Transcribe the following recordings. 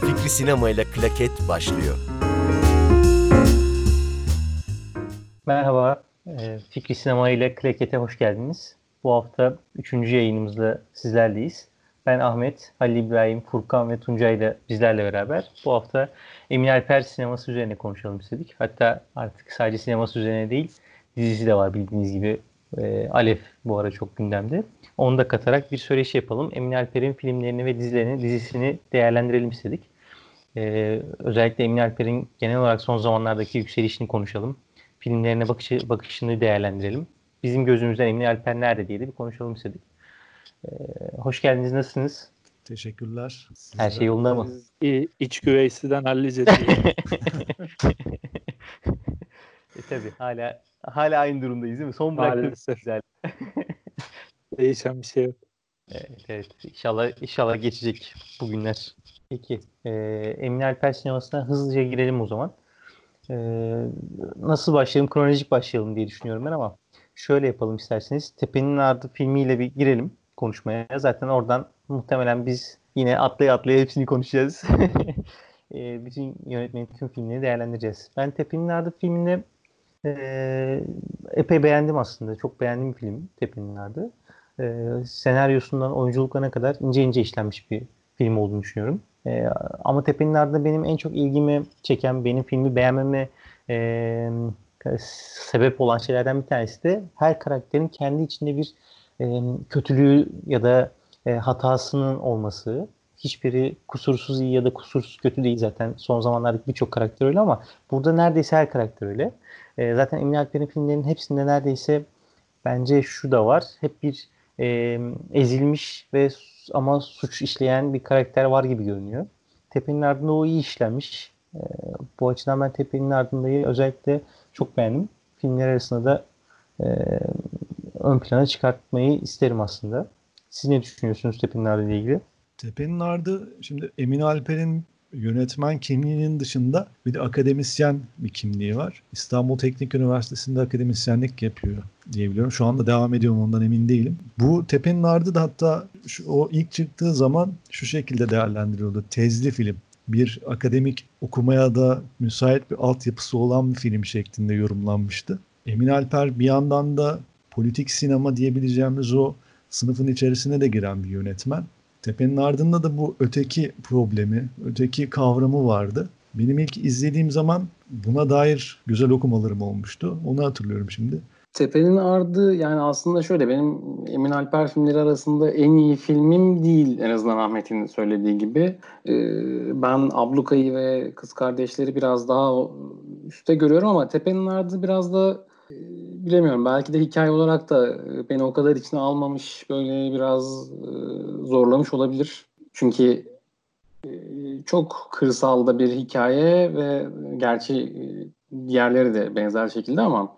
Fikri Sinema ile Klaket başlıyor. Merhaba, e, Fikri Sinema ile Klaket'e hoş geldiniz. Bu hafta üçüncü yayınımızda sizlerleyiz. Ben Ahmet, Halil İbrahim, Furkan ve Tuncay ile bizlerle beraber bu hafta Emin Alper sineması üzerine konuşalım istedik. Hatta artık sadece sineması üzerine değil, dizisi de var bildiğiniz gibi. E, Alef bu ara çok gündemde. Onu da katarak bir söyleşi yapalım. Emin Alper'in filmlerini ve dizilerini, dizisini değerlendirelim istedik. E, özellikle Emin Alper'in genel olarak son zamanlardaki yükselişini konuşalım. Filmlerine bakışı, bakışını değerlendirelim. Bizim gözümüzden Emin Alper nerede diye de bir konuşalım istedik. Ee, hoş geldiniz. Nasılsınız? Teşekkürler. Her şey yolunda mı? İ, iç güveysiden halledeceğiz. e tabi hala hala aynı durumdayız değil mi? Son bıraktığımız güzel. Değişen bir şey yok. Evet, evet. İnşallah, inşallah geçecek bu günler. Peki. E, Emin Alper sinemasına hızlıca girelim o zaman. E, nasıl başlayalım? Kronolojik başlayalım diye düşünüyorum ben ama şöyle yapalım isterseniz. Tepenin Ardı filmiyle bir girelim konuşmaya. Zaten oradan muhtemelen biz yine atlaya atlaya hepsini konuşacağız. e, bütün yönetmenin tüm filmleri değerlendireceğiz. Ben Tepenin Ardı filmini e, epey beğendim aslında. Çok beğendiğim bir film Tepenin Ardı. E, senaryosundan oyunculuklarına kadar ince ince işlenmiş bir film olduğunu düşünüyorum. E, ama Tepenin Ardı'nda benim en çok ilgimi çeken, benim filmi beğenmeme e, sebep olan şeylerden bir tanesi de her karakterin kendi içinde bir e, kötülüğü ya da e, hatasının olması. Hiçbiri kusursuz iyi ya da kusursuz kötü değil zaten. Son zamanlardaki birçok karakter öyle ama burada neredeyse her karakter öyle. E, zaten Emin Alper'in filmlerinin hepsinde neredeyse bence şu da var. Hep bir e, ezilmiş ve ama suç işleyen bir karakter var gibi görünüyor. Tepe'nin ardında o iyi işlenmiş. E, bu açıdan ben Tepe'nin ardındayı özellikle çok beğendim. Filmler arasında da e, ön plana çıkartmayı isterim aslında. Siz ne düşünüyorsunuz Tepe'nin Ardı ile ilgili? Tepe'nin Ardı şimdi Emin Alper'in yönetmen kimliğinin dışında bir de akademisyen bir kimliği var. İstanbul Teknik Üniversitesi'nde akademisyenlik yapıyor diyebiliyorum. Şu anda devam ediyorum ondan emin değilim. Bu Tepe'nin Ardı da hatta şu, o ilk çıktığı zaman şu şekilde değerlendiriyordu. Tezli film. Bir akademik okumaya da müsait bir altyapısı olan bir film şeklinde yorumlanmıştı. Emin Alper bir yandan da politik sinema diyebileceğimiz o sınıfın içerisine de giren bir yönetmen. Tepe'nin ardında da bu öteki problemi, öteki kavramı vardı. Benim ilk izlediğim zaman buna dair güzel okumalarım olmuştu. Onu hatırlıyorum şimdi. Tepe'nin Ardı yani aslında şöyle benim Emin Alper filmleri arasında en iyi filmim değil en azından Ahmet'in söylediği gibi. Ee, ben Abluka'yı ve Kız Kardeşleri biraz daha üstte görüyorum ama Tepe'nin Ardı biraz da bilemiyorum. Belki de hikaye olarak da e, beni o kadar içine almamış, böyle biraz e, zorlamış olabilir. Çünkü e, çok kırsalda bir hikaye ve gerçi diğerleri de benzer şekilde ama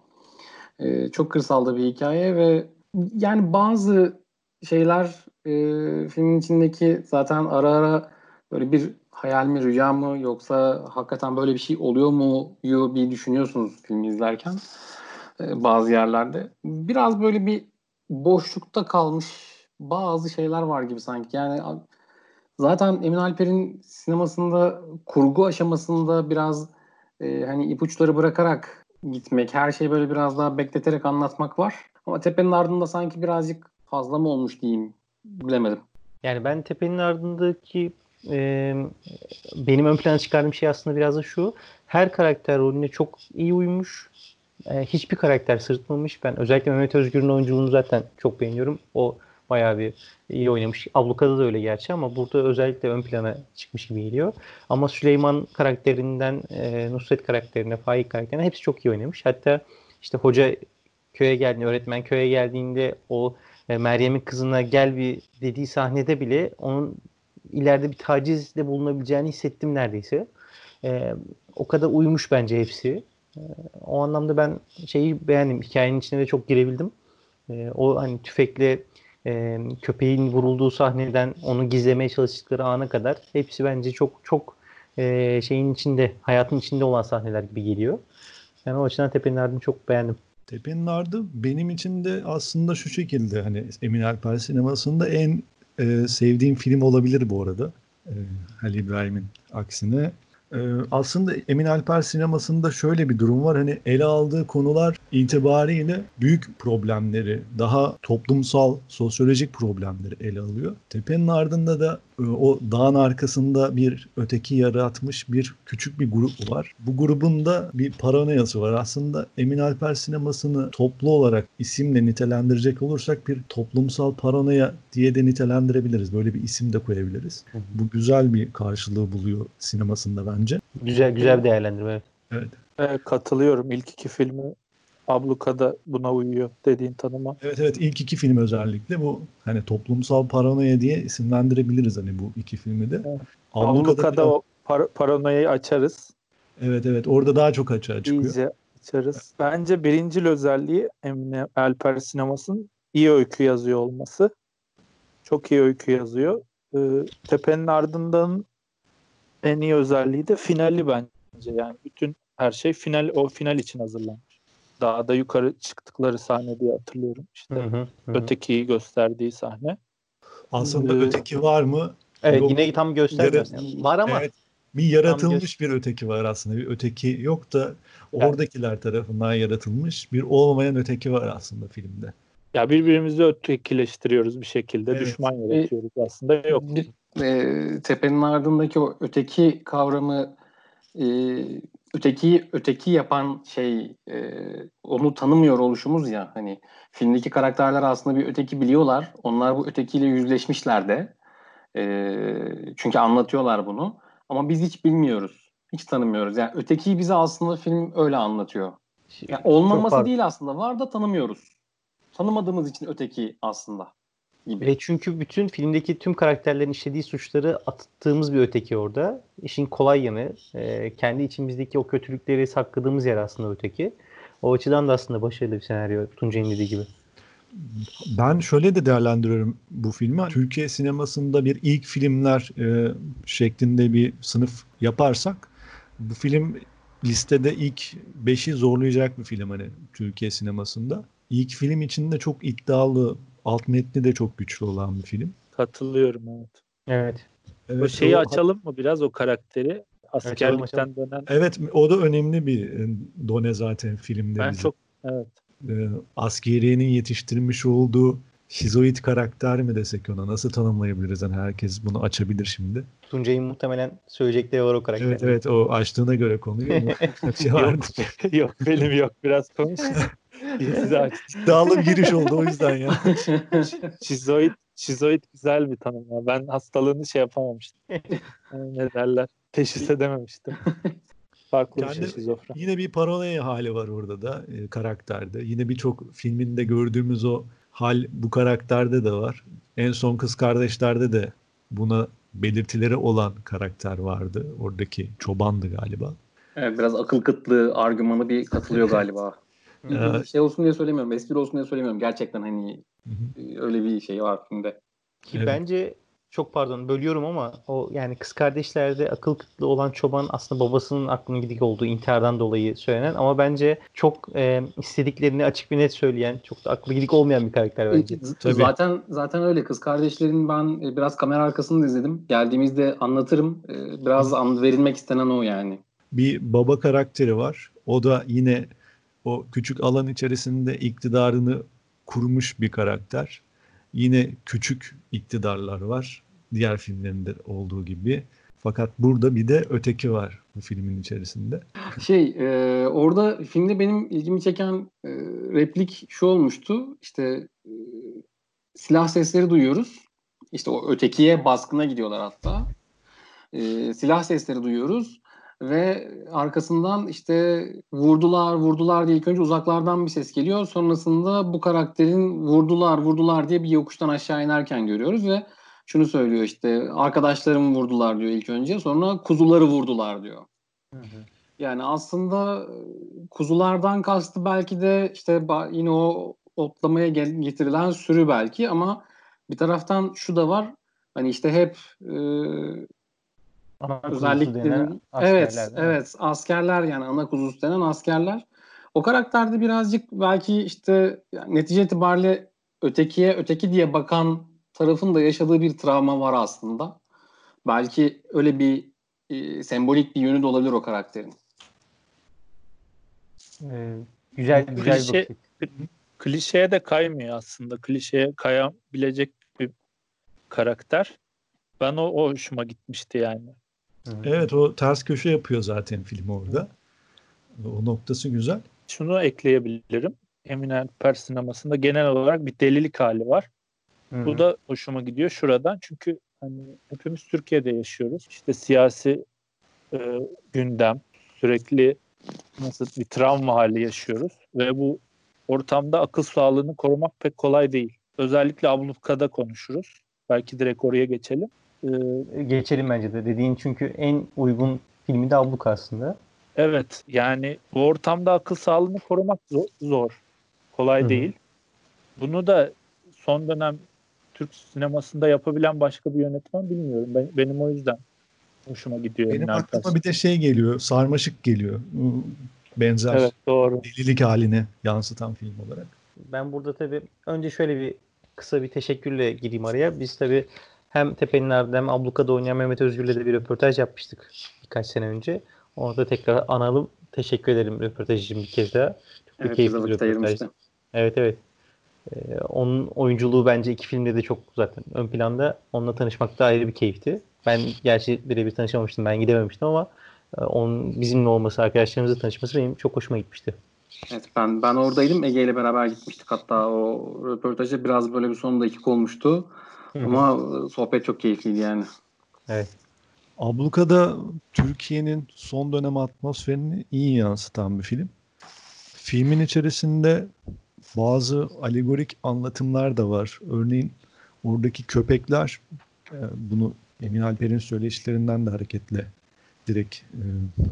çok kırsalda bir hikaye ve yani bazı şeyler filmin içindeki zaten ara ara böyle bir hayal mi rüya mı yoksa hakikaten böyle bir şey oluyor mu bir düşünüyorsunuz filmi izlerken. E, bazı yerlerde. Biraz böyle bir boşlukta kalmış bazı şeyler var gibi sanki. Yani zaten Emin Alper'in sinemasında kurgu aşamasında biraz e, hani ipuçları bırakarak gitmek, her şeyi böyle biraz daha bekleterek anlatmak var. Ama Tepe'nin ardında sanki birazcık fazla mı olmuş diyeyim. Bilemedim. Yani ben Tepe'nin ardındaki e, benim ön plana çıkardığım şey aslında biraz da şu. Her karakter rolüne çok iyi uymuş e, hiçbir karakter sırıtmamış. Ben özellikle Mehmet Özgür'ün oyunculuğunu zaten çok beğeniyorum. O bayağı bir iyi oynamış. Ablukada da öyle gerçi ama burada özellikle ön plana çıkmış gibi geliyor. Ama Süleyman karakterinden e, Nusret karakterine, Faik karakterine hepsi çok iyi oynamış. Hatta işte hoca köye geldiğinde, öğretmen köye geldiğinde o e, Meryem'in kızına gel bir dediği sahnede bile onun ileride bir tacizde bulunabileceğini hissettim neredeyse. E, o kadar uymuş bence hepsi. Ee, o anlamda ben şeyi beğendim. Hikayenin içine de çok girebildim. E, o hani tüfekle e, köpeğin vurulduğu sahneden onu gizlemeye çalıştıkları ana kadar hepsi bence çok çok e, şeyin içinde, hayatın içinde olan sahneler gibi geliyor. Ben o açıdan Tepe'nin Ardı'nı çok beğendim. Tepe'nin Ardı benim için de aslında şu şekilde hani Emin Alper sinemasında en e, sevdiğim film olabilir bu arada. E, Halil İbrahim'in aksine. E, aslında Emin Alper sinemasında şöyle bir durum var. Hani ele aldığı konular itibariyle büyük problemleri, daha toplumsal, sosyolojik problemleri ele alıyor. Tepenin ardında da e, o dağın arkasında bir öteki yaratmış bir küçük bir grup var. Bu grubun da bir paranoyası var. Aslında Emin Alper sinemasını toplu olarak isimle nitelendirecek olursak bir toplumsal paranoya diye de nitelendirebiliriz. Böyle bir isim de koyabiliriz. Bu güzel bir karşılığı buluyor sinemasında bence. Güzel güzel bir değerlendirme. evet. Evet. Evet, katılıyorum. İlk iki filmi Abluka'da buna uyuyor dediğin tanıma. Evet evet ilk iki film özellikle bu hani toplumsal paranoya diye isimlendirebiliriz hani bu iki filmi de. Evet. Abluka'da Abluka'da biraz- o par- paranoyayı açarız. Evet evet orada daha çok açığa çıkıyor. İyice açarız. Bence birincil özelliği Emine Alper sinemasının iyi öykü yazıyor olması. Çok iyi öykü yazıyor. Ee, Tepe'nin ardından en iyi özelliği de finali bence. Yani bütün her şey final o final için hazırlanmış. Dağda yukarı çıktıkları sahne diye hatırlıyorum. İşte Hı hı, hı ötekiyi gösterdiği sahne. Aslında Ee, öteki var mı? Evet Yok. yine tam göstermiyor. Yani var ama Evet, bir yaratılmış bir öteki var aslında. Bir öteki yok da oradakiler tarafından yaratılmış bir olmayan öteki var aslında filmde. Ya birbirimizi ötekileştiriyoruz bir şekilde. Evet. Düşman yaratıyoruz aslında. Yok. Bir, e, tepenin ardındaki o öteki kavramı e, öteki öteki yapan şey e, onu tanımıyor oluşumuz ya hani filmdeki karakterler aslında bir öteki biliyorlar. Onlar bu ötekiyle yüzleşmişler de. E, çünkü anlatıyorlar bunu. Ama biz hiç bilmiyoruz. Hiç tanımıyoruz. Yani ötekiyi bize aslında film öyle anlatıyor. Yani olmaması değil aslında. Var da tanımıyoruz. Tanımadığımız için öteki aslında gibi. Ve çünkü bütün filmdeki tüm karakterlerin işlediği suçları attığımız bir öteki orada. İşin kolay yanı, e, kendi içimizdeki o kötülükleri sakladığımız yer aslında öteki. O açıdan da aslında başarılı bir senaryo Tuncay'ın dediği gibi. Ben şöyle de değerlendiriyorum bu filmi. Türkiye sinemasında bir ilk filmler e, şeklinde bir sınıf yaparsak bu film listede ilk 5'i zorlayacak bir film hani Türkiye sinemasında. İlk film içinde çok iddialı, alt metni de çok güçlü olan bir film. Katılıyorum evet. Evet. Evet, o şeyi o- açalım mı biraz o karakteri? Askerlikten dönen. Evet o da önemli bir e, done zaten filmde Ben bize. çok evet. e, askeriyenin yetiştirmiş olduğu şizoid karakter mi desek ona nasıl tanımlayabiliriz? Yani herkes bunu açabilir şimdi. Tuncay'ın muhtemelen söyleyecekleri var o karakter. Evet evet o açtığına göre konuyu vardı. yok benim yok biraz konuş. Bir giriş oldu o yüzden ya. Şizoid, şizoid güzel bir tanım ya. Ben hastalığını şey yapamamıştım. Ee, ne derler? Teşhis edememiştim. Farklı bir şey Kendi- şizofren. Yine bir paranoya hali var orada da e, karakterde. Yine birçok filminde gördüğümüz o hal bu karakterde de var. En son Kız Kardeşler'de de buna belirtileri olan karakter vardı. Oradaki çobandı galiba. Evet biraz akıl kıtlığı argümanı bir katılıyor galiba. Evet. şey olsun diye söylemiyorum, espri olsun diye söylemiyorum. Gerçekten hani e, öyle bir şey var filmde. Ki Evet. bence çok pardon bölüyorum ama o yani kız kardeşlerde akıl kıtlığı olan çoban aslında babasının aklının gidik olduğu intihardan dolayı söylenen ama bence çok e, istediklerini açık ve net söyleyen çok da aklı gidik olmayan bir karakter bence. Z- Tabii. Zaten zaten öyle kız kardeşlerin ben e, biraz kamera arkasını da izledim. Geldiğimizde anlatırım. E, Biraz an verilmek istenen o yani. bir baba karakteri var. O da yine o küçük alan içerisinde iktidarını kurmuş bir karakter. Yine küçük iktidarlar var. Diğer filmlerinde olduğu gibi. Fakat burada bir de öteki var bu filmin içerisinde. Şey e, orada filmde benim ilgimi çeken e, replik şu olmuştu. İşte e, silah sesleri duyuyoruz. İşte o ötekiye baskına gidiyorlar hatta. E, silah sesleri duyuyoruz ve arkasından işte vurdular vurdular diye ilk önce uzaklardan bir ses geliyor. Sonrasında bu karakterin vurdular vurdular diye bir yokuştan aşağı inerken görüyoruz ve şunu söylüyor işte arkadaşlarımı vurdular diyor ilk önce sonra kuzuları vurdular diyor. Yani aslında kuzulardan kastı belki de işte yine o otlamaya getirilen sürü belki ama bir taraftan şu da var. Hani işte hep e, Ana özellikle denen evet askerler, mi? evet askerler yani ana kuzusu denen askerler. O karakterde birazcık belki işte yani netice itibariyle ötekiye öteki diye bakan tarafın da yaşadığı bir travma var aslında. Belki öyle bir e, sembolik bir yönü de olabilir o karakterin. Ee, güzel güzel Klişe- bir klişeye de kaymıyor aslında. Klişeye kayabilecek bir karakter. Ben o, o hoşuma gitmişti yani. Evet o ters köşe yapıyor zaten film orada. O noktası güzel. Şunu ekleyebilirim. Emin Alper sinemasında genel olarak bir delilik hali var. Hı. Bu da hoşuma gidiyor şuradan. Çünkü hani hepimiz Türkiye'de yaşıyoruz. İşte siyasi e, gündem, sürekli nasıl bir travma hali yaşıyoruz ve bu ortamda akıl sağlığını korumak pek kolay değil. Özellikle ablukada konuşuruz. Belki direkt oraya geçelim. Ee, geçelim bence de dediğin çünkü en uygun filmi de Abluk aslında. evet yani bu ortamda akıl sağlığını korumak zo- zor. Kolay Hı değil. Bunu da son dönem Türk sinemasında yapabilen başka bir yönetmen bilmiyorum. Ben, benim o yüzden hoşuma gidiyor. Benim aklıma bir de şey geliyor. Sarmaşık geliyor. Benzer Evet doğru. delilik haline yansıtan film olarak. Ben burada tabii önce şöyle bir kısa bir teşekkürle gireyim araya. Biz tabii hem Tepe'nin ardında hem Abluka'da oynayan Mehmet Özgür'le de bir röportaj yapmıştık birkaç sene önce. Orada tekrar analım. Teşekkür ederim röportaj için bir kez daha. Çok Evet, keyifli bir röportaj. Evet evet. Ee, onun oyunculuğu bence iki filmde de çok zaten ön planda. Onunla tanışmak da ayrı bir keyifti. Ben gerçi birebir tanışamamıştım. Ben gidememiştim ama e, onun bizimle olması, arkadaşlarımızla tanışması benim çok hoşuma gitmişti. Evet ben ben oradaydım. Ege ile beraber gitmiştik. Hatta o röportajda biraz böyle bir son dakika olmuştu. Ama sohbet çok keyifliydi yani. Evet. Abluka'da Türkiye'nin son dönem atmosferini iyi yansıtan bir film. Filmin içerisinde bazı alegorik anlatımlar da var. Örneğin oradaki köpekler, e, bunu Emin Alper'in söyleşilerinden de hareketle direkt e,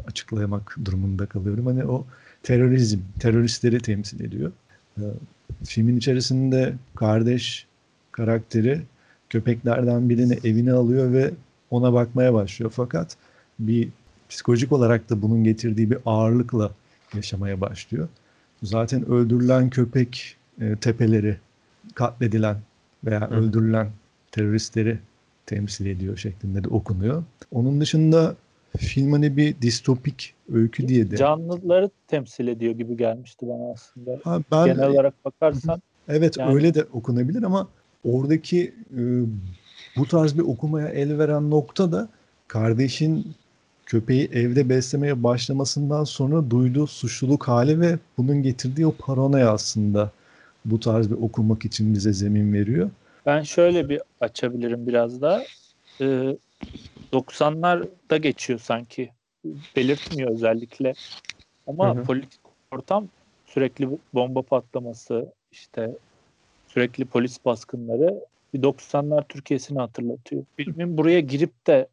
açıklamak durumunda kalıyorum. Hani o terörizm, teröristleri temsil ediyor. E, Filmin içerisinde kardeş karakteri köpeklerden birini evine alıyor ve ona bakmaya başlıyor. Fakat bir psikolojik olarak da bunun getirdiği bir ağırlıkla yaşamaya başlıyor. Zaten öldürülen köpek e, tepeleri, katledilen veya Hı. öldürülen teröristleri temsil ediyor şeklinde de okunuyor. Onun dışında film hani bir distopik öykü diye de. Canlıları temsil ediyor gibi gelmişti bana aslında. Ha, ben Genel olarak bakarsan Evet Yani- öyle de okunabilir ama oradaki e, bu tarz bir okumaya el veren nokta da kardeşin köpeği evde beslemeye başlamasından sonra duyduğu suçluluk hali ve bunun getirdiği o paranoya aslında bu tarz bir okumak için bize zemin veriyor. ben şöyle bir açabilirim biraz daha. Ee, 90'larda geçiyor sanki. Belirtmiyor özellikle. Ama Hı hı. politik ortam sürekli bomba patlaması, işte sürekli polis baskınları bir 90'lar Türkiye'sini hatırlatıyor. Filmin buraya girip de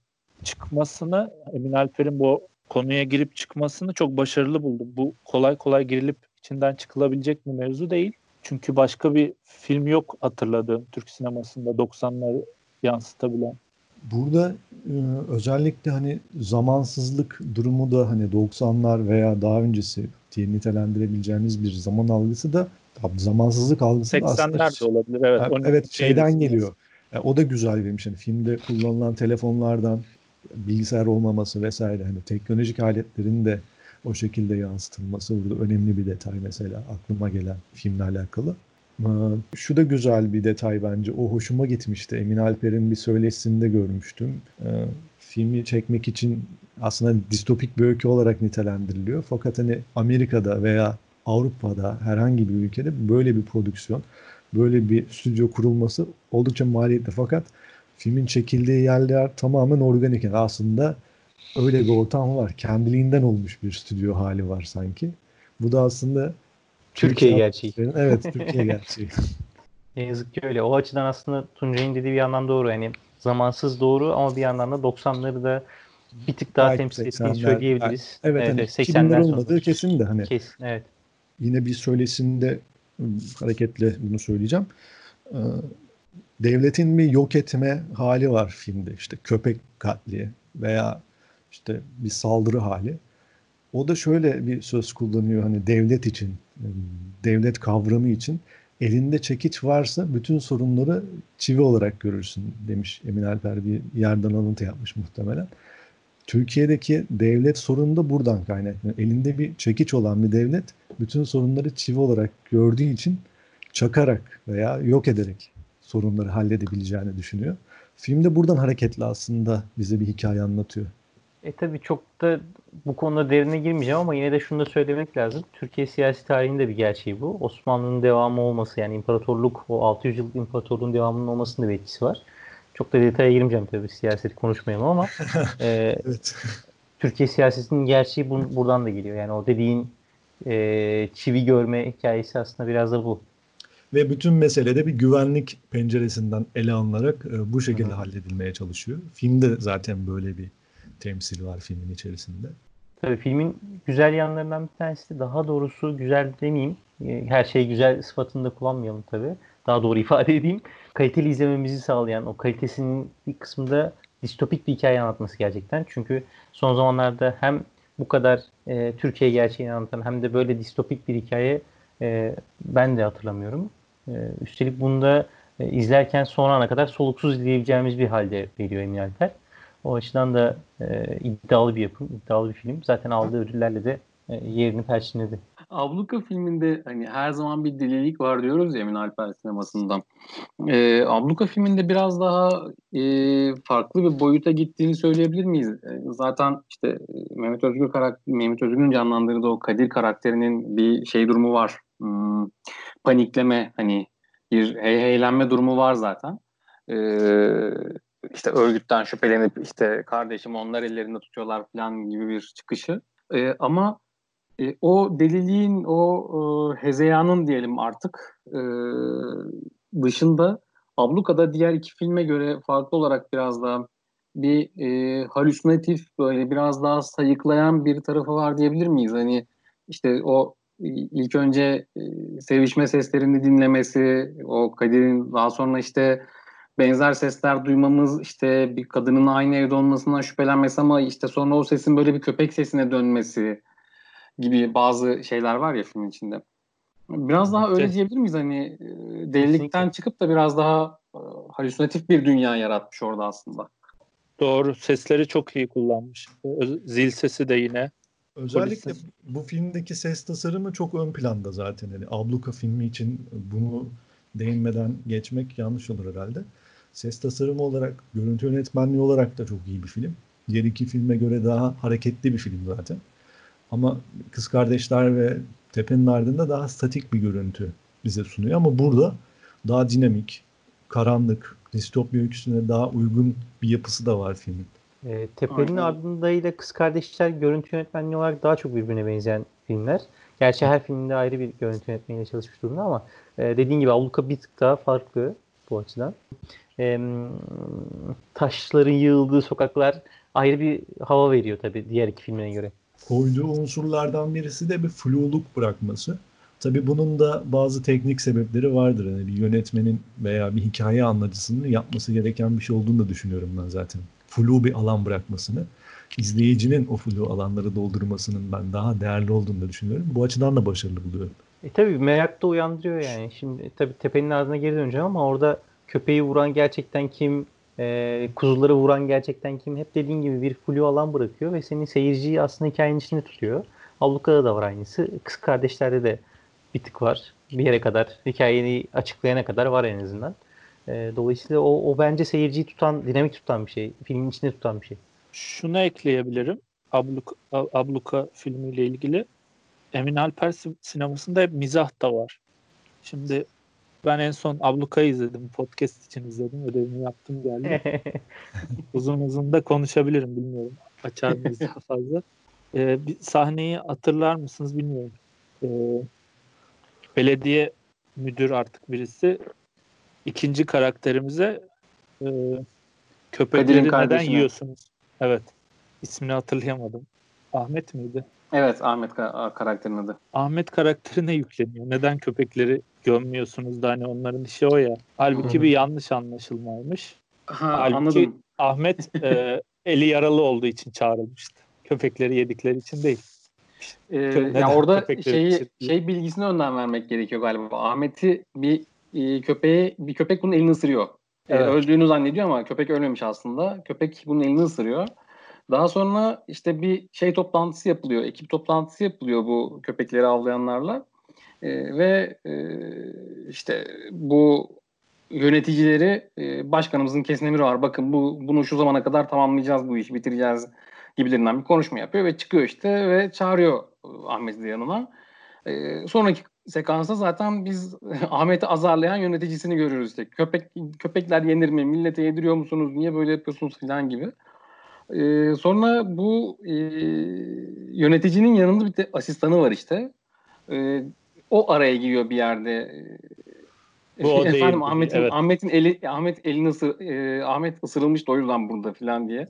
çıkmasını, Emin Alper'in bu konuya girip çıkmasını çok başarılı buldum. Bu kolay kolay girilip içinden çıkılabilecek bir mevzu değil. Çünkü başka bir film yok hatırladığım Türk sinemasında 90'ları yansıtabilen. Burada e, özellikle hani zamansızlık durumu da hani 90'lar veya daha öncesi diye nitelendirebileceğimiz bir zaman algısı da tabii zamansızlık algısı da aslında 80'ler de olabilir. Evet, Onu evet şeyden geliyor. Ya, o da güzel demiş. Yani filmde kullanılan telefonlardan bilgisayar olmaması vesaire hani teknolojik aletlerin de o şekilde yansıtılması burada önemli bir detay mesela aklıma gelen filmle alakalı. Ee, Şu da güzel bir detay bence. O hoşuma gitmişti. Emin Alper'in bir söyleşisinde görmüştüm. Ee, Filmi çekmek için aslında distopik bir öykü olarak nitelendiriliyor. Fakat hani Amerika'da veya Avrupa'da herhangi bir ülkede böyle bir prodüksiyon, böyle bir stüdyo kurulması oldukça maliyetli. Fakat filmin çekildiği yerler tamamen organik. Yani aslında öyle bir ortam var. Kendiliğinden olmuş bir stüdyo hali var sanki. Bu da aslında Türkiye gerçeği. Evet, Türkiye gerçeği. Ne yazık ki öyle. O açıdan aslında Tuncay'ın dediği bir yandan doğru. Yani zamansız doğru ama bir yandan da 90'ları da bir tık daha Belki temsil ettiğini 80'ler, söyleyebiliriz. Evet, hani 80'ler 2000'ler sonu. olmadığı kesin de hani Kesin, evet. yine bir söylesinde hareketle bunu söyleyeceğim. Ee, Devletin bir yok etme hali var filmde. İşte köpek katli veya işte bir saldırı hali. O da şöyle bir söz kullanıyor hani devlet için, devlet kavramı için elinde çekiç varsa bütün sorunları çivi olarak görürsün demiş Emin Alper bir yerden alıntı yapmış muhtemelen. Türkiye'deki devlet sorunu da buradan kaynaklanıyor. Elinde bir çekiç olan bir devlet bütün sorunları çivi olarak gördüğü için çakarak veya yok ederek sorunları halledebileceğini düşünüyor. Film de buradan hareketli aslında bize bir hikaye anlatıyor. E tabii çok da bu konuda derine girmeyeceğim ama yine de şunu da söylemek lazım. Türkiye siyasi tarihinde bir gerçeği bu. Osmanlı'nın devamı olması yani imparatorluk o 600 yıllık imparatorluğun devamının olmasının da bir etkisi var. Çok da detaya girmeyeceğim tabii siyaseti konuşmayalım ama e, Evet. Türkiye siyasetinin gerçeği bu, buradan da geliyor. Yani o dediğin e, çivi görme hikayesi aslında biraz da bu. Ve bütün meselede bir güvenlik penceresinden ele alınarak e, bu şekilde hı. halledilmeye çalışıyor. Filmde zaten böyle bir temsil var filmin içerisinde. Tabii filmin güzel yanlarından bir tanesi de daha doğrusu güzel demeyeyim. e, Her şey güzel sıfatını da kullanmayalım tabii. Daha doğru ifade edeyim. Kaliteli izlememizi sağlayan o kalitesinin bir kısmında distopik bir hikaye anlatması gerçekten. Çünkü son zamanlarda hem bu kadar e, Türkiye gerçeğini anlatan hem de böyle distopik bir hikaye e, ben de hatırlamıyorum. E, üstelik bunda e, izlerken son ana kadar soluksuz izleyebileceğimiz bir halde veriyor Emin Alper. O açıdan da e, iddialı bir yapım, iddialı bir film. Zaten aldığı ödüllerle de e, yerini perçinledi. Abluka filminde hani her zaman bir delilik var diyoruz ya Emin Alper sinemasında. Ee, Abluka filminde biraz daha e, farklı bir boyuta gittiğini söyleyebilir miyiz? E, zaten işte e, Mehmet Özgür karakter, Mehmet Özgür'ün canlandırdığı o Kadir karakterinin bir şey durumu var. Hmm, panikleme hani bir hey heylenme durumu var zaten. Ee, işte örgütten şüphelenip işte kardeşim onlar ellerinde tutuyorlar falan gibi bir çıkışı. Ee, ama e, o deliliğin, o e, hezeyanın diyelim artık e, dışında Abluka'da diğer iki filme göre farklı olarak biraz daha bir e, halüsinatif böyle biraz daha sayıklayan bir tarafı var diyebilir miyiz? Hani işte o e, ilk önce e, sevişme seslerini dinlemesi, o Kadir'in daha sonra işte benzer sesler duymamız, işte bir kadının aynı evde olmasından şüphelenmesi ama işte sonra o sesin böyle bir köpek sesine dönmesi gibi bazı şeyler var ya filmin içinde. Biraz daha öyle diyebilir miyiz? Hani e, delilikten çıkıp da biraz daha e, halüsinatif bir dünya yaratmış orada aslında. Doğru. Sesleri çok iyi kullanmış. Zil sesi de yine. Özellikle bu filmdeki ses tasarımı çok ön planda zaten. Yani Abluka filmi için bunu değinmeden geçmek yanlış olur herhalde. Ses tasarımı olarak, görüntü yönetmenliği olarak da çok iyi bir film. Diğer iki filme göre daha hareketli bir film zaten. Ama Kız Kardeşler ve Tepe'nin ardında daha statik bir görüntü bize sunuyor. Ama burada daha dinamik, karanlık, distopya öyküsüne daha uygun bir yapısı da var filmin. E, Tepe'nin Aynen. ardında ile Kız Kardeşler görüntü yönetmenliği olarak daha çok birbirine benzeyen filmler. Gerçi her filmde ayrı bir görüntü yönetmeniyle çalışmış durumda ama e, dediğin gibi Abluka bir tık daha farklı bu açıdan. E, taşların yığıldığı sokaklar ayrı bir hava veriyor tabii diğer iki filmine göre. koyduğu unsurlardan birisi de bir fluluk bırakması. Tabii bunun da bazı teknik sebepleri vardır. Yani bir yönetmenin veya bir hikaye anlatıcısının yapması gereken bir şey olduğunu da düşünüyorum ben zaten. Flu bir alan bırakmasını, izleyicinin o flu alanları doldurmasının ben daha değerli olduğunu da düşünüyorum. Bu açıdan da başarılı buluyorum. E tabii merak da uyandırıyor yani. Şimdi tabii tepenin ardına geri döneceğim ama orada köpeği vuran gerçekten kim, e, kuzuları vuran gerçekten kim? Hep dediğin gibi bir flu alan bırakıyor ve senin seyirciyi aslında hikayenin içinde tutuyor. Abluka'da da var aynısı. Kız kardeşlerde de bir tık var. Bir yere kadar hikayeyi açıklayana kadar var en azından. E, dolayısıyla o, o bence seyirciyi tutan, dinamik tutan bir şey. Filmin içinde tutan bir şey. Şunu ekleyebilirim. Abluka, Abluka filmiyle ilgili. Emin Alper si- sinemasında hep mizah da var. Şimdi ben en son Abluka'yı izledim. Podcast için izledim. Ödevimi yaptım geldim. uzun uzun da konuşabilirim bilmiyorum. Açar mıyız daha fazla. Ee, bir sahneyi hatırlar mısınız bilmiyorum. Ee, belediye müdür artık birisi ikinci karakterimize e, köpekleri neden yiyorsunuz? Evet. İsmini hatırlayamadım. Ahmet miydi? Evet Ahmet ka- karakterin adı. Ahmet karakterine yükleniyor. Neden köpekleri gömmüyorsunuz da hani onların işi o ya. Halbuki bir yanlış anlaşılmaymış. Ha, Halbuki- anladım. Ahmet e, eli yaralı olduğu için çağrılmıştı. Köpekleri yedikleri için değil. Ee, Neden ya orada şeyi şey bilgisini önden vermek gerekiyor galiba. Ahmet'i bir e, köpeğe bir köpek bunun elini ısırıyor. Ee, Evet. öldüğünü zannediyor ama köpek ölmemiş aslında. Köpek bunun elini ısırıyor. Daha sonra işte bir şey toplantısı yapılıyor. Ekip toplantısı yapılıyor bu köpekleri avlayanlarla. Ee, ve e, işte bu yöneticileri e, başkanımızın kesin emri var. Bakın bu bunu şu zamana kadar tamamlayacağız bu işi bitireceğiz gibilerinden bir konuşma yapıyor ve çıkıyor işte ve çağırıyor e, Ahmet'i yanına. E, sonraki sekansta zaten biz Ahmet'i azarlayan yöneticisini görüyoruz işte. Köpek köpekler yenir mi? Millete yediriyor musunuz? Niye böyle yapıyorsunuz falan gibi. E, sonra bu e, yöneticinin yanında bir de asistanı var işte. E, o araya giriyor bir yerde. Bu o değil Efendim Ahmet'in evet. Ahmet'in eli Ahmet elini ısır, e, Ahmet ısırılmış da o yüzden burada falan diye.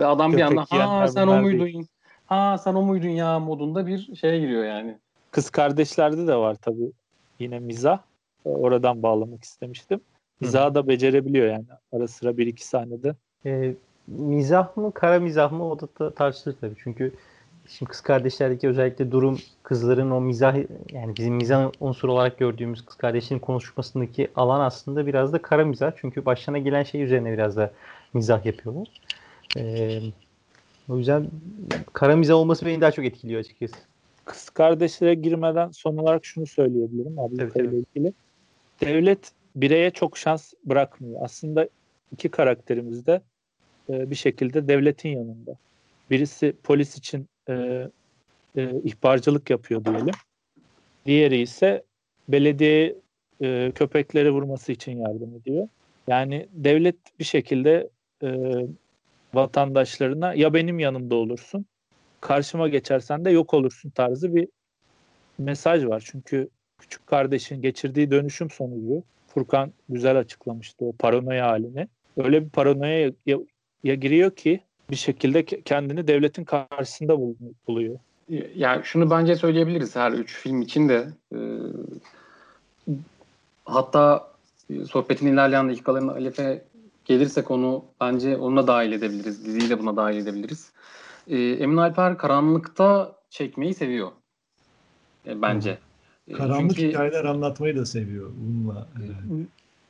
Ve adam bir Köpek anda ha sen o muydun? Ha sen o muydun ya modunda bir şeye giriyor yani. Kız kardeşlerde de var tabii yine mizah. Ee, Oradan bağlamak istemiştim. Mizahı da becerebiliyor yani. Ara sıra bir iki sahnede. E, mizah mı, kara mizah mı o da ta- tartışılır tabii. Çünkü şimdi kız kardeşlerdeki özellikle durum kızların o mizah yani bizim mizah unsuru olarak gördüğümüz kız kardeşlerin konuşmasındaki alan aslında biraz da kara mizah. Çünkü başlarına gelen şey üzerine biraz da mizah yapıyorlar. E, o yüzden kara mizah olması beni daha çok etkiliyor açıkçası. Kız kardeşlere girmeden son olarak şunu söyleyebilirim Abluka ile ilgili. Devlet bireye çok şans bırakmıyor. Aslında iki karakterimiz de e, bir şekilde devletin yanında. Birisi polis için e, e, ihbarcılık yapıyor diyelim. Diğeri ise belediye e, köpekleri vurması için yardım ediyor. Yani devlet bir şekilde e, vatandaşlarına ya benim yanımda olursun karşıma geçersen de yok olursun tarzı bir mesaj var. Çünkü küçük kardeşin geçirdiği dönüşüm sonucu Furkan güzel açıklamıştı o paranoya halini. Öyle bir paranoya ya, ya giriyor ki bir şekilde ke- kendini devletin karşısında bul- buluyor. Ya şunu bence söyleyebiliriz her üç film için de. E, hatta sohbetin ilerleyen dakikalarında Alef'e gelirsek onu bence onunla dahil edebiliriz. Diziyle buna dahil edebiliriz. E, Emin Alper karanlıkta çekmeyi seviyor. E, bence. E, Karanlık çünkü- hikayeler anlatmayı da seviyor bununla. e,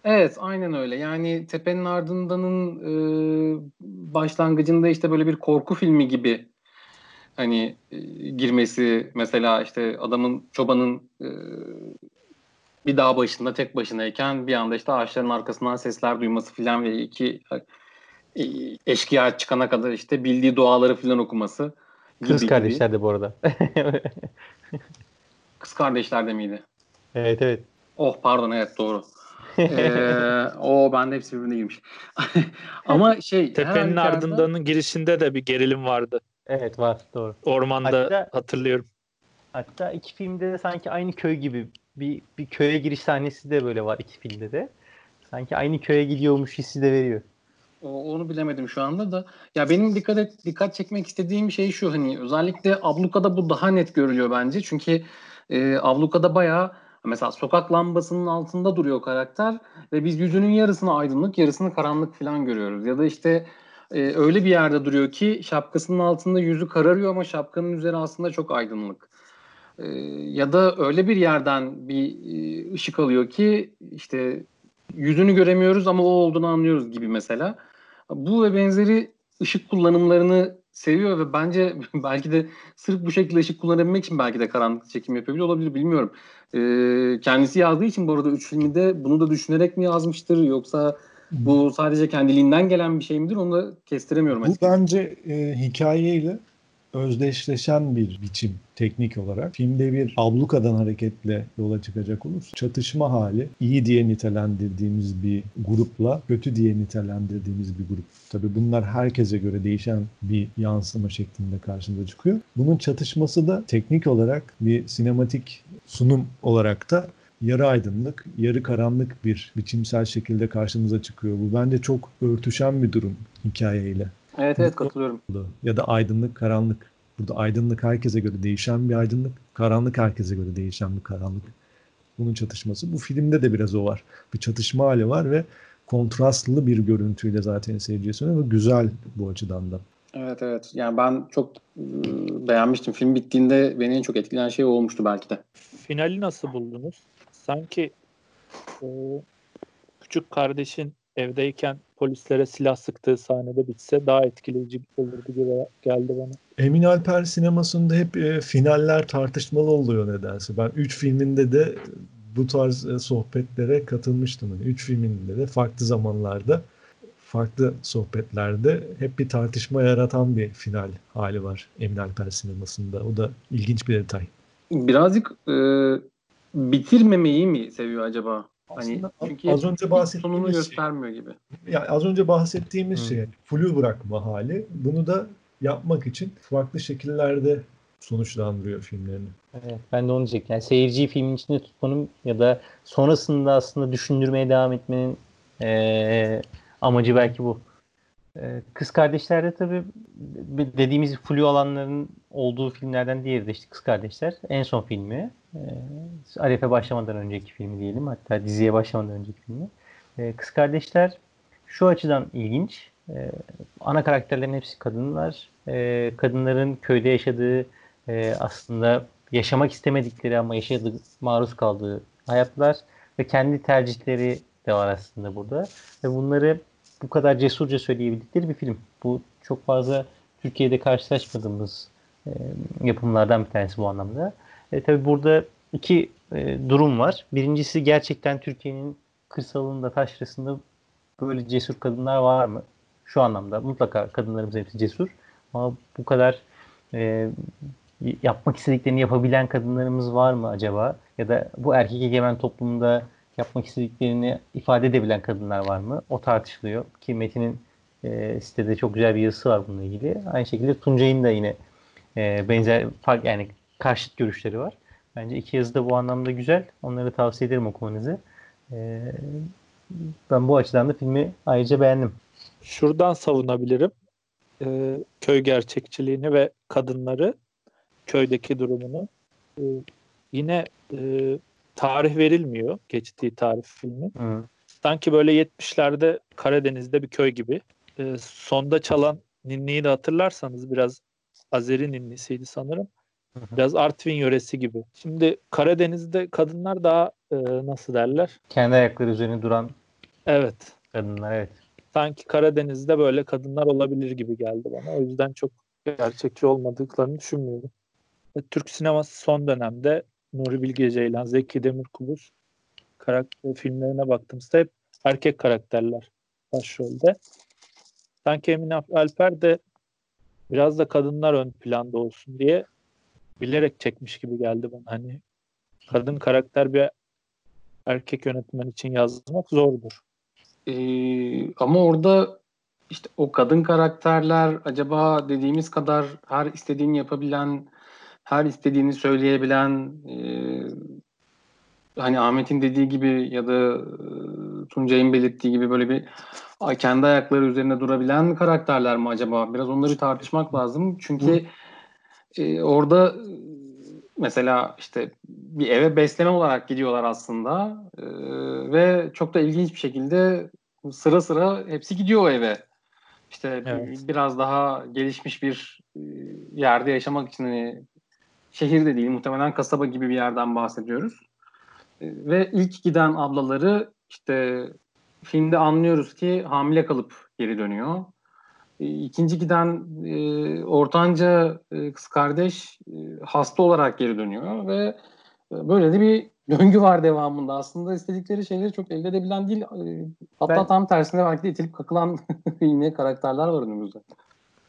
Evet, aynen öyle. Yani Tepe'nin Ardından'ın e, başlangıcında işte böyle bir korku filmi gibi hani e, girmesi mesela işte adamın çobanın e, bir dağ başında tek başınayken bir anda işte ağaçların arkasından sesler duyması filan ve iki eşkıya çıkana kadar işte bildiği duaları filan okuması Kız gibi. kardeşler de bu arada. Kız kardeşler de miydi? evet evet. Oh pardon evet doğru. ee, o bende hepsi birbirine girmiş. Ama şey Tepenin ardındanın girişinde de bir gerilim vardı. Evet var doğru. Ormanda Hatta- hatırlıyorum. Hatta iki filmde de sanki aynı köy gibi bir, bir köye giriş sahnesi de böyle var iki filmde de. Sanki aynı köye gidiyormuş hissi de veriyor. Onu bilemedim şu anda da. Ya benim dikkat et, dikkat çekmek istediğim şey şu hani özellikle Abluka'da bu daha net görülüyor bence. Çünkü e, Abluka'da bayağı mesela sokak lambasının altında duruyor karakter ve biz yüzünün yarısını aydınlık, yarısını karanlık falan görüyoruz. Ya da işte e, öyle bir yerde duruyor ki şapkasının altında yüzü kararıyor ama şapkanın üzeri aslında çok aydınlık. E, ya da öyle bir yerden bir e, ışık alıyor ki işte yüzünü göremiyoruz ama o olduğunu anlıyoruz gibi mesela. Bu ve benzeri ışık kullanımlarını seviyor ve bence belki de sırf bu şekilde ışık kullanabilmek için belki de karanlık çekim bile olabilir bilmiyorum. Ee, kendisi yazdığı için bu arada üç filmi de bunu da düşünerek mi yazmıştır yoksa bu sadece kendiliğinden gelen bir şey midir onu da kestiremiyorum Bu açıkçası. bence e, hikayeyle özdeşleşen bir biçim teknik olarak. Filmde bir ablukadan hareketle yola çıkacak olursa çatışma hali iyi diye nitelendirdiğimiz bir grupla kötü diye nitelendirdiğimiz bir grup. Tabii bunlar herkese göre değişen bir yansıma şeklinde karşımıza çıkıyor. Bunun çatışması da teknik olarak bir sinematik sunum olarak da yarı aydınlık, yarı karanlık bir biçimsel şekilde karşımıza çıkıyor. Bu bence çok örtüşen bir durum hikayeyle Evet evet katılıyorum. ya da aydınlık karanlık. Burada aydınlık herkese göre değişen bir aydınlık, karanlık herkese göre değişen bir karanlık. Bunun çatışması. Bu filmde de biraz o var. Bir çatışma hali var ve kontrastlı bir görüntüyle zaten seyirciye sunuyor ve güzel bu açıdan da. Evet evet. Yani ben çok e, beğenmiştim. Film bittiğinde beni en çok etkileyen şey o olmuştu belki de. Finali nasıl buldunuz? Sanki e, küçük kardeşin evdeyken polislere silah sıktığı sahnede bitse daha etkileyici olurdu gibi geldi bana. Emin Alper sinemasında hep e, finaller tartışmalı oluyor nedense. Ben 3 filminde de bu tarz e, sohbetlere katılmıştım. 3 yani filminde de farklı zamanlarda farklı sohbetlerde hep bir tartışma yaratan bir final hali var Emin Alper sinemasında. O da ilginç bir detay. Birazcık e, bitirmemeyi mi seviyor acaba? Hani çünkü az önce bahsettiğimiz sonunu şey, göstermiyor gibi. Yani az önce bahsettiğimiz Hı. şey flu bırakma hali. Bunu da yapmak için farklı şekillerde sonuçlandırıyor filmlerini. Evet, ben de onu diyecektim. Yani seyirciyi filmin içinde tutmanın ya da sonrasında aslında düşündürmeye devam etmenin ee, amacı belki bu. Ee, Kız Kardeşler'de tabii dediğimiz flu alanların olduğu filmlerden diğeri de işte Kız Kardeşler. En son filmi. E, Arif'e başlamadan önceki filmi diyelim. Hatta diziye başlamadan önceki filmi. E, Kız Kardeşler şu açıdan ilginç. Ana karakterlerin hepsi kadınlar. Kadınların köyde yaşadığı e, aslında yaşamak istemedikleri ama yaşadığı, maruz kaldığı hayatlar ve kendi tercihleri de var aslında burada. Ve bunları bu kadar cesurca söyleyebildikleri bir film. Bu çok fazla Türkiye'de karşılaşmadığımız e, yapımlardan bir tanesi bu anlamda. E, tabii burada iki e, durum var. Birincisi gerçekten Türkiye'nin kırsalında, taşrasında böyle cesur kadınlar var mı? Şu anlamda mutlaka kadınlarımız hepsi cesur. Ama bu kadar e, yapmak istediklerini yapabilen kadınlarımız var mı acaba? Ya da bu erkek egemen toplumda yapmak istediklerini ifade edebilen kadınlar var mı? O tartışılıyor. Ki Metin'in e, sitede çok güzel bir yazısı var bununla ilgili. Aynı şekilde Tuncay'ın da yine e, benzer fark yani karşıt görüşleri var. Bence iki yazı da bu anlamda güzel. Onları tavsiye ederim okumanızı. E, ben bu açıdan da filmi ayrıca beğendim. Şuradan savunabilirim. E, köy gerçekçiliğini ve kadınları köydeki durumunu. E, yine e, tarih verilmiyor geçtiği tarih filmi. Hı. Sanki böyle 70'lerde Karadeniz'de bir köy gibi. E, sonda çalan ninniyi de hatırlarsanız biraz Azeri ninnisiydi sanırım. Biraz Artvin yöresi gibi. Şimdi Karadeniz'de kadınlar daha e, nasıl derler? Kendi ayakları üzerine duran Evet. kadınlar evet. Sanki Karadeniz'de böyle kadınlar olabilir gibi geldi bana. O yüzden çok gerçekçi olmadıklarını düşünmüyorum. Ve Türk sineması son dönemde Nuri Bilge Ceylan, Zeki Demirkubuz karakter filmlerine baktığımızda hep erkek karakterler başrolde. Sanki Emine Alper de biraz da kadınlar ön planda olsun diye bilerek çekmiş gibi geldi bana. Hani kadın karakter bir erkek yönetmen için yazmak zordur. Ee, ama orada işte o kadın karakterler acaba dediğimiz kadar her istediğini yapabilen her istediğini söyleyebilen e, hani Ahmet'in dediği gibi ya da e, Tuncay'ın belirttiği gibi böyle bir kendi ayakları üzerine durabilen karakterler mi acaba? Biraz onları tartışmak lazım. Çünkü e, orada mesela işte bir eve besleme olarak gidiyorlar aslında e, ve çok da ilginç bir şekilde sıra sıra hepsi gidiyor o eve. İşte evet. biraz daha gelişmiş bir e, yerde yaşamak için hani şehir de değil muhtemelen kasaba gibi bir yerden bahsediyoruz. E, ve ilk giden ablaları işte filmde anlıyoruz ki hamile kalıp geri dönüyor. E, ikinci giden e, ortanca e, kız kardeş e, hasta olarak geri dönüyor ve e, böyle de bir döngü var devamında. Aslında istedikleri şeyleri çok elde edebilen değil. E, hatta ben, tam tersine belki de itilip kakılan yine karakterler var önümüzde.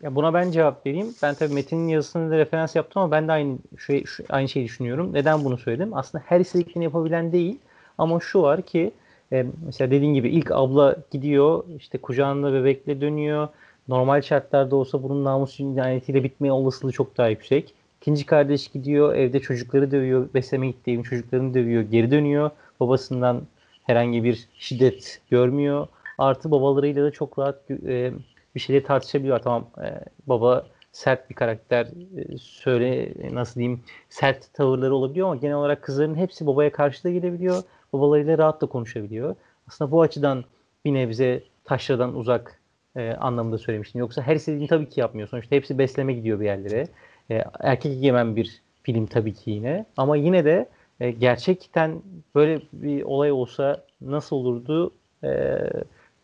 Ya buna ben cevap vereyim. Ben tabii Metin'in yazısını da referans yaptım ama ben de aynı şey aynı şeyi düşünüyorum. Neden bunu söyledim? Aslında her istediklerini yapabilen değil. Ama şu var ki e, mesela dediğin gibi ilk abla gidiyor işte kucağında bebekle dönüyor. Normal şartlarda olsa bunun namus cinayetiyle bitmeye olasılığı çok daha yüksek. İkinci kardeş gidiyor evde çocukları dövüyor. Besleme gittiği evin çocuklarını dövüyor. Geri dönüyor. Babasından herhangi bir şiddet görmüyor. Artı babalarıyla da çok rahat e, bir şeyleri tartışabiliyor. Tamam e, baba sert bir karakter e, söyle nasıl diyeyim sert tavırları olabiliyor ama genel olarak kızların hepsi babaya karşı da gelebiliyor. Babalarıyla rahat da konuşabiliyor. Aslında bu açıdan bir nebze taşradan uzak e, anlamında söylemiştim. Yoksa her istediğini tabii ki yapmıyor. Sonuçta hepsi besleme gidiyor bir yerlere. E, erkek egemen bir film tabii ki yine. Ama yine de e, gerçekten böyle bir olay olsa nasıl olurdu e,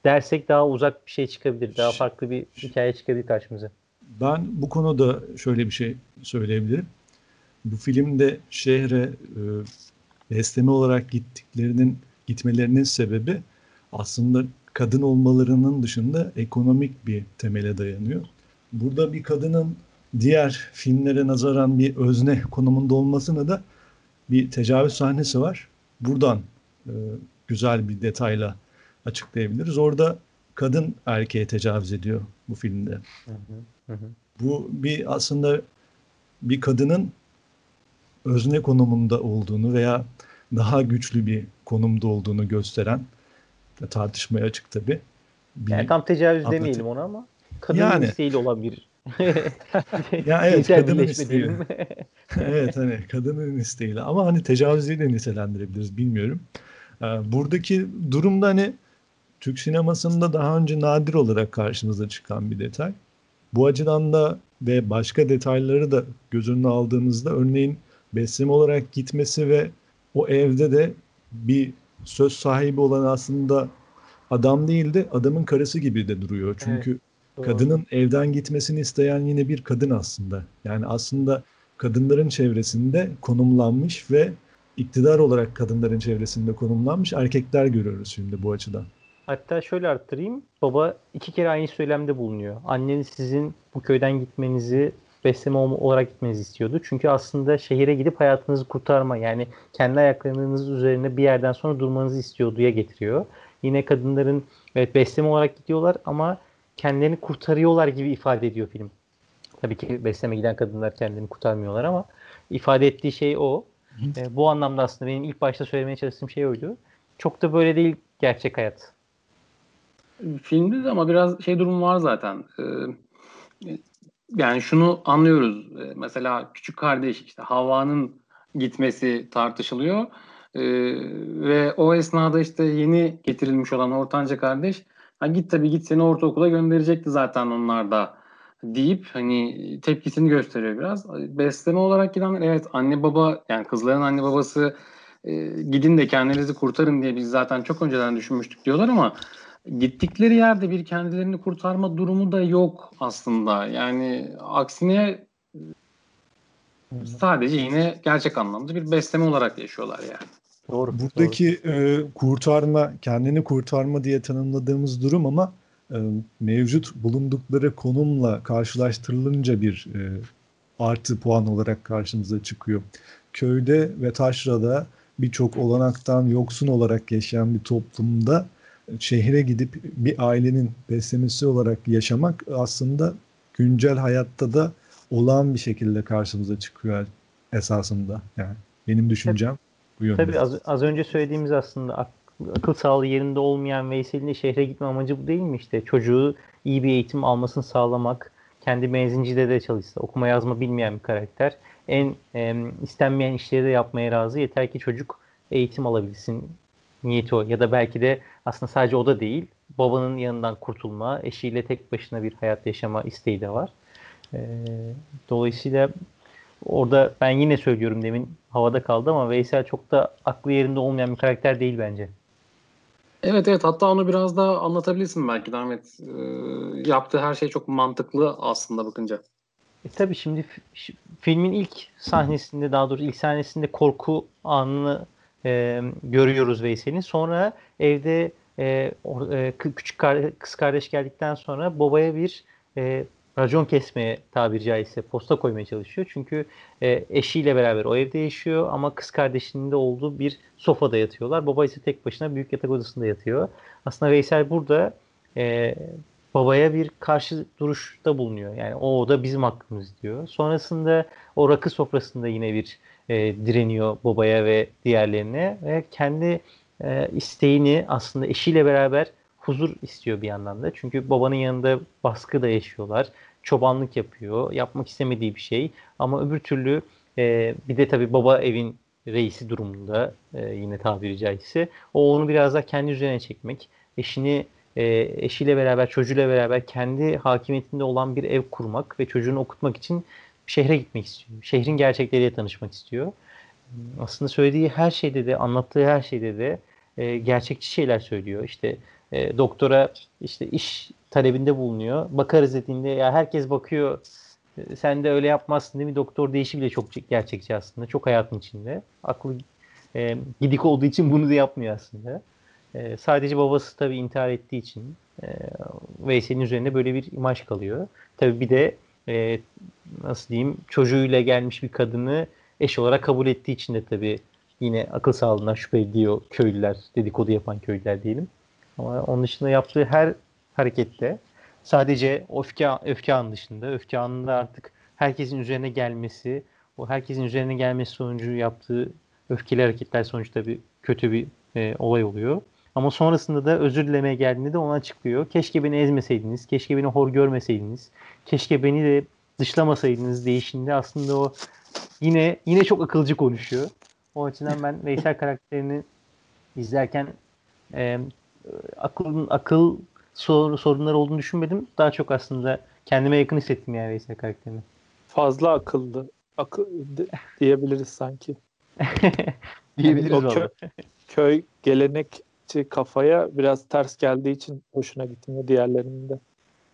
dersek daha uzak bir şey çıkabilir. Daha farklı bir hikaye çıkabilir karşımıza. Ben bu konuda şöyle bir şey söyleyebilirim. Bu filmde şehre e, besleme olarak gittiklerinin gitmelerinin sebebi aslında kadın olmalarının dışında ekonomik bir temele dayanıyor. Burada bir kadının diğer filmlere nazaran bir özne konumunda olmasına da bir tecavüz sahnesi var. Buradan e, güzel bir detayla açıklayabiliriz. Orada kadın erkeğe tecavüz ediyor bu filmde. Hı hı, hı. Bu bir aslında bir kadının özne konumunda olduğunu veya daha güçlü bir konumda olduğunu gösteren tartışmaya açık tabi. Yani tam tecavüz anlatı- demeyelim ona ama kadının Yani. isteğiyle olan bir Ya evet, kadının birleşme isteği. diyelim. evet hani kadının isteğiyle ama hani tecavüzü de nitelendirebiliriz bilmiyorum. Ee, buradaki durumda hani Türk sinemasında daha önce nadir olarak karşımıza çıkan bir detay. Bu açıdan da ve başka detayları da göz önüne aldığımızda örneğin besleme olarak gitmesi ve o evde de bir söz sahibi olan aslında adam değil de adamın karısı gibi de duruyor. Çünkü Doğru. kadının evden gitmesini isteyen yine bir kadın aslında. Yani aslında kadınların çevresinde konumlanmış ve iktidar olarak kadınların çevresinde konumlanmış erkekler görüyoruz şimdi bu açıdan. Hatta şöyle arttırayım. Baba iki kere aynı söylemde bulunuyor. Anneniz sizin bu köyden gitmenizi besleme ol- olarak gitmenizi istiyordu. Çünkü aslında şehire gidip hayatınızı kurtarma yani kendi ayaklarınız üzerine bir yerden sonra durmanızı istiyorduya getiriyor. Yine kadınların evet besleme olarak gidiyorlar ama kendilerini kurtarıyorlar gibi ifade ediyor film. Tabii ki besleme giden kadınlar kendini kurtarmıyorlar ama ifade ettiği şey o. E, bu anlamda aslında benim ilk başta söylemeye çalıştığım şey oydu. Çok da böyle değil gerçek hayat. Filmde de ama biraz şey durum var zaten. Ee, yani şunu anlıyoruz. Ee, mesela küçük kardeş işte Havva'nın gitmesi tartışılıyor. Ee, ve o esnada işte yeni getirilmiş olan ortanca kardeş ha git tabii git seni ortaokula gönderecekti zaten onlar da deyip hani tepkisini gösteriyor biraz. Besleme olarak gidenler evet anne baba yani kızların anne babası e, gidin de kendinizi kurtarın diye biz zaten çok önceden düşünmüştük diyorlar ama gittikleri yerde bir kendilerini kurtarma durumu da yok aslında. Yani aksine sadece yine gerçek anlamda bir besleme olarak yaşıyorlar yani. Doğru. Buradaki e, kurtarma, kendini kurtarma diye tanımladığımız durum ama e, mevcut bulundukları konumla karşılaştırılınca bir e, artı puan olarak karşımıza çıkıyor. Köyde ve taşrada birçok olanaktan yoksun olarak yaşayan bir toplumda şehre gidip bir ailenin beslemesi olarak yaşamak aslında güncel hayatta da olağan bir şekilde karşımıza çıkıyor esasında. Yani benim düşüncem bu yönde. Tabii az, az önce söylediğimiz aslında ak- akıl sağlığı yerinde olmayan Veysel'in şehre gitme amacı bu değil mi işte? Çocuğu iyi bir eğitim almasını sağlamak, kendi menzincide de çalışsa, okuma yazma bilmeyen bir karakter. En em, istenmeyen işleri de yapmaya razı. Yeter ki çocuk eğitim alabilsin niyeti o. Ya da belki de aslında sadece o da değil. Babanın yanından kurtulma, eşiyle tek başına bir hayat yaşama isteği de var. Ee, dolayısıyla orada ben yine söylüyorum demin havada kaldı ama Veysel çok da aklı yerinde olmayan bir karakter değil bence. Evet evet hatta onu biraz daha anlatabilirsin belki Ahmet. Ee, yaptığı her şey çok mantıklı aslında bakınca. E tabii şimdi filmin ilk sahnesinde daha doğrusu ilk sahnesinde korku anını e, görüyoruz Veysel'in. Sonra evde e, e, küçük kar- kız kardeş geldikten sonra babaya bir e, racon kesmeye tabiri caizse posta koymaya çalışıyor. Çünkü e, eşiyle beraber o evde yaşıyor ama kız kardeşinin de olduğu bir sofada yatıyorlar. Baba ise tek başına büyük yatak odasında yatıyor. Aslında Veysel burada e, babaya bir karşı duruşta bulunuyor. Yani o oda bizim hakkımız diyor. Sonrasında o rakı sofrasında yine bir e, direniyor babaya ve diğerlerine ve kendi e, isteğini aslında eşiyle beraber huzur istiyor bir yandan da. Çünkü babanın yanında baskı da yaşıyorlar. Çobanlık yapıyor. Yapmak istemediği bir şey. Ama öbür türlü e, bir de tabii baba evin reisi durumunda e, yine tabiri caizse. O onu biraz daha kendi üzerine çekmek. Eşini e, eşiyle beraber, çocuğuyla beraber kendi hakimiyetinde olan bir ev kurmak ve çocuğunu okutmak için şehre gitmek istiyor. Şehrin gerçekleriyle tanışmak istiyor. Aslında söylediği her şeyde de, anlattığı her şeyde de e, gerçekçi şeyler söylüyor. İşte e, doktora işte iş talebinde bulunuyor. Bakarız dediğinde ya herkes bakıyor sen de öyle yapmazsın değil mi? Doktor değişi bile çok gerçekçi aslında. Çok hayatın içinde. Aklı e, gidik olduğu için bunu da yapmıyor aslında. E, sadece babası tabii intihar ettiği için e, Veysel'in üzerinde böyle bir imaj kalıyor. Tabii bir de e, nasıl diyeyim çocuğuyla gelmiş bir kadını eş olarak kabul ettiği için de tabii yine akıl sağlığından şüphe ediyor köylüler, dedikodu yapan köylüler diyelim. Ama onun dışında yaptığı her harekette sadece öfke, öfke anı dışında, öfke anında artık herkesin üzerine gelmesi, o herkesin üzerine gelmesi sonucu yaptığı öfkeli hareketler sonuçta bir kötü bir e, olay oluyor. Ama sonrasında da özür dilemeye geldiğinde de ona açıklıyor. Keşke beni ezmeseydiniz, keşke beni hor görmeseydiniz, keşke beni de dışlamasaydınız değişinde aslında o yine yine çok akılcı konuşuyor. O açıdan ben Veysel karakterini izlerken e, akıl akıl sor, sorunları olduğunu düşünmedim. Daha çok aslında kendime yakın hissettim yani Veysel karakterini. Fazla akıllı. Akıl diyebiliriz sanki. Diyebiliriz o köy, köy gelenekçi kafaya biraz ters geldiği için hoşuna gitmiyor diğerlerinin de.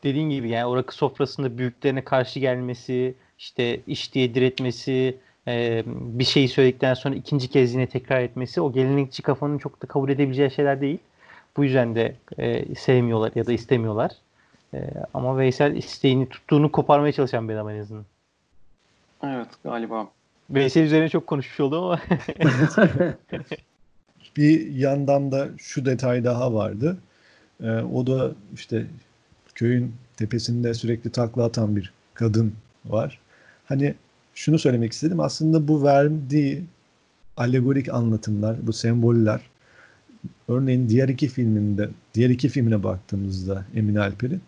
Dediğin gibi yani o rakı sofrasında büyüklerine karşı gelmesi, işte iş diye diretmesi, e, bir şeyi söyledikten sonra ikinci kez yine tekrar etmesi o gelenekçi kafanın çok da kabul edebileceği şeyler değil. Bu yüzden de e, sevmiyorlar ya da istemiyorlar. E, ama Veysel isteğini tuttuğunu koparmaya çalışan bir adam en azından. Evet galiba. Veysel üzerine çok konuşmuş oldum ama. bir yandan da şu detay daha vardı. E, o da işte köyün tepesinde sürekli takla atan bir kadın var. Hani şunu söylemek istedim. Aslında bu verdiği alegorik anlatımlar, bu semboller örneğin diğer iki filminde, diğer iki filmine baktığımızda Emin Alper'in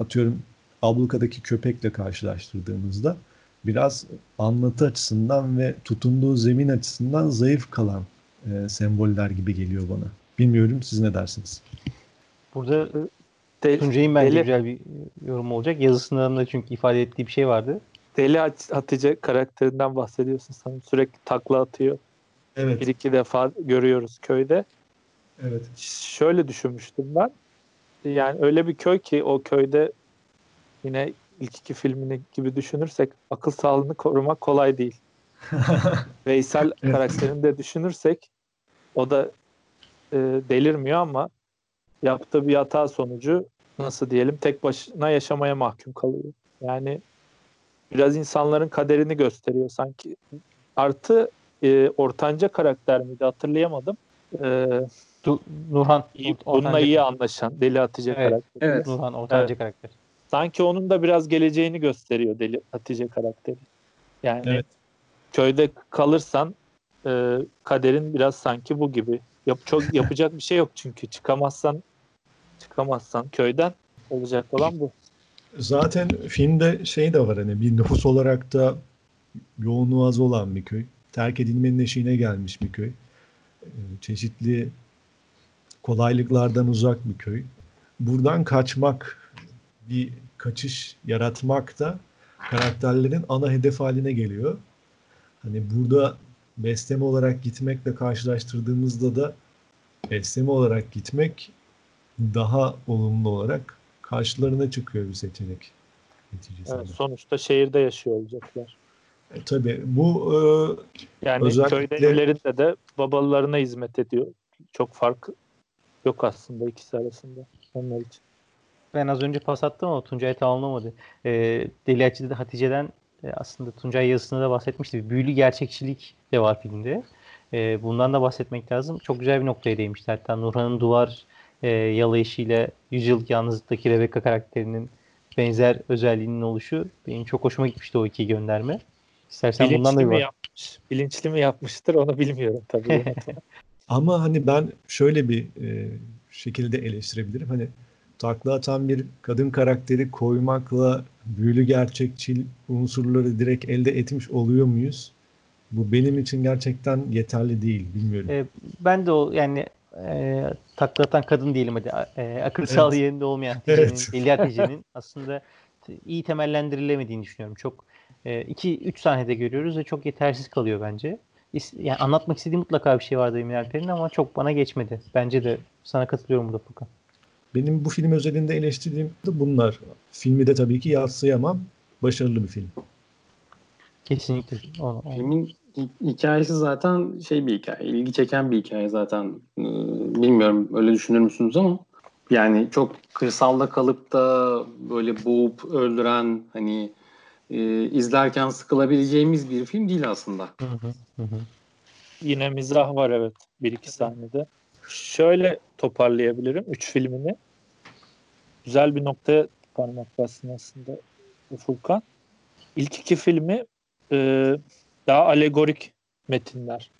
atıyorum Abluka'daki köpekle karşılaştırdığımızda biraz anlatı açısından ve tutunduğu zemin açısından zayıf kalan e, semboller gibi geliyor bana. Bilmiyorum siz ne dersiniz? Burada Del, Tuncay'ın bence deli, güzel bir yorum olacak. Yazısında da çünkü ifade ettiği bir şey vardı. Deli Hatice karakterinden bahsediyorsun sanırım. Sürekli takla atıyor. Evet. Bir iki defa görüyoruz köyde. Evet. Şöyle düşünmüştüm ben. Yani öyle bir köy ki o köyde yine ilk iki filmini gibi düşünürsek akıl sağlığını korumak kolay değil. Veysel karakterini de düşünürsek o da e, delirmiyor ama yaptığı bir hata sonucu nasıl diyelim tek başına yaşamaya mahkum kalıyor. Yani biraz insanların kaderini gösteriyor sanki. Artı e, ortanca karakter miydi hatırlayamadım. E, du, Nurhan. Iyi, bununla iyi anlaşan Deli Hatice evet, karakteri. Evet. Nurhan ortanca evet. karakter. Sanki onun da biraz geleceğini gösteriyor Deli Hatice karakteri. Yani evet. Köyde kalırsan e, kaderin biraz sanki bu gibi. Yap, çok yapacak bir şey yok çünkü çıkamazsan çıkamazsan köyden olacak olan bu. Zaten filmde şey de var hani bir nüfus olarak da yoğunluğu az olan bir köy. Terk edilmenin eşiğine gelmiş bir köy. Ee, çeşitli kolaylıklardan uzak bir köy. Buradan kaçmak, bir kaçış yaratmak da karakterlerin ana hedef haline geliyor. Hani burada besleme olarak gitmekle karşılaştırdığımızda da besleme olarak gitmek daha olumlu olarak karşılarına çıkıyor bir seçenek neticesinde. Evet, sonuçta şehirde yaşıyor olacaklar. E, tabii bu e, yani özellikle... köyde evlerinde de babalarına hizmet ediyor. Çok fark yok aslında ikisi arasında onlar için. Ben az önce pas attım ama Tuncay tamamlamadı. E, Deli Açı'da Hatice'den e, aslında Tuncay yazısında da bahsetmişti. Büyülü gerçekçilik de var filmde. E, bundan da bahsetmek lazım. Çok güzel bir noktaya değinmişti. Hatta Nurhan'ın duvar e, yalayışıyla Yüzyıllık Yalnızlık'taki Rebecca karakterinin benzer özelliğinin oluşu benim çok hoşuma gitmişti o iki gönderme. İstersen Bilinçli bundan da mi yapmış? Bilinçli mi yapmıştır onu bilmiyorum tabii. Ama hani ben şöyle bir e, şekilde eleştirebilirim. Hani takla atan bir kadın karakteri koymakla büyülü gerçekçi unsurları direkt elde etmiş oluyor muyuz? Bu benim için gerçekten yeterli değil. Bilmiyorum. E, ben de o yani e, taklatan kadın diyelim hadi e, akıl evet. sağlığı yerinde olmayan Hatice'nin, evet. Aslında iyi temellendirilemediğini düşünüyorum. Çok 2-3 e, sahnede görüyoruz ve çok yetersiz kalıyor bence. Yani anlatmak istediği mutlaka bir şey vardı Emin Alper'in ama çok bana geçmedi. Bence de sana katılıyorum burada Furkan. Benim bu film özelinde eleştirdiğim de bunlar. Filmi de tabii ki yatsıyamam. Başarılı bir film. Kesinlikle. Onu. Filmin hikayesi zaten şey bir hikaye. ilgi çeken bir hikaye zaten. Ee, bilmiyorum öyle düşünür müsünüz ama yani çok kırsalda kalıp da böyle boğup öldüren hani e, izlerken sıkılabileceğimiz bir film değil aslında. Hı hı, hı. Yine mizah var evet bir iki sahnede. Şöyle toparlayabilirim üç filmini. Güzel bir noktaya parmak bastın aslında Furkan. İlk iki filmi e, daha alegorik metinler.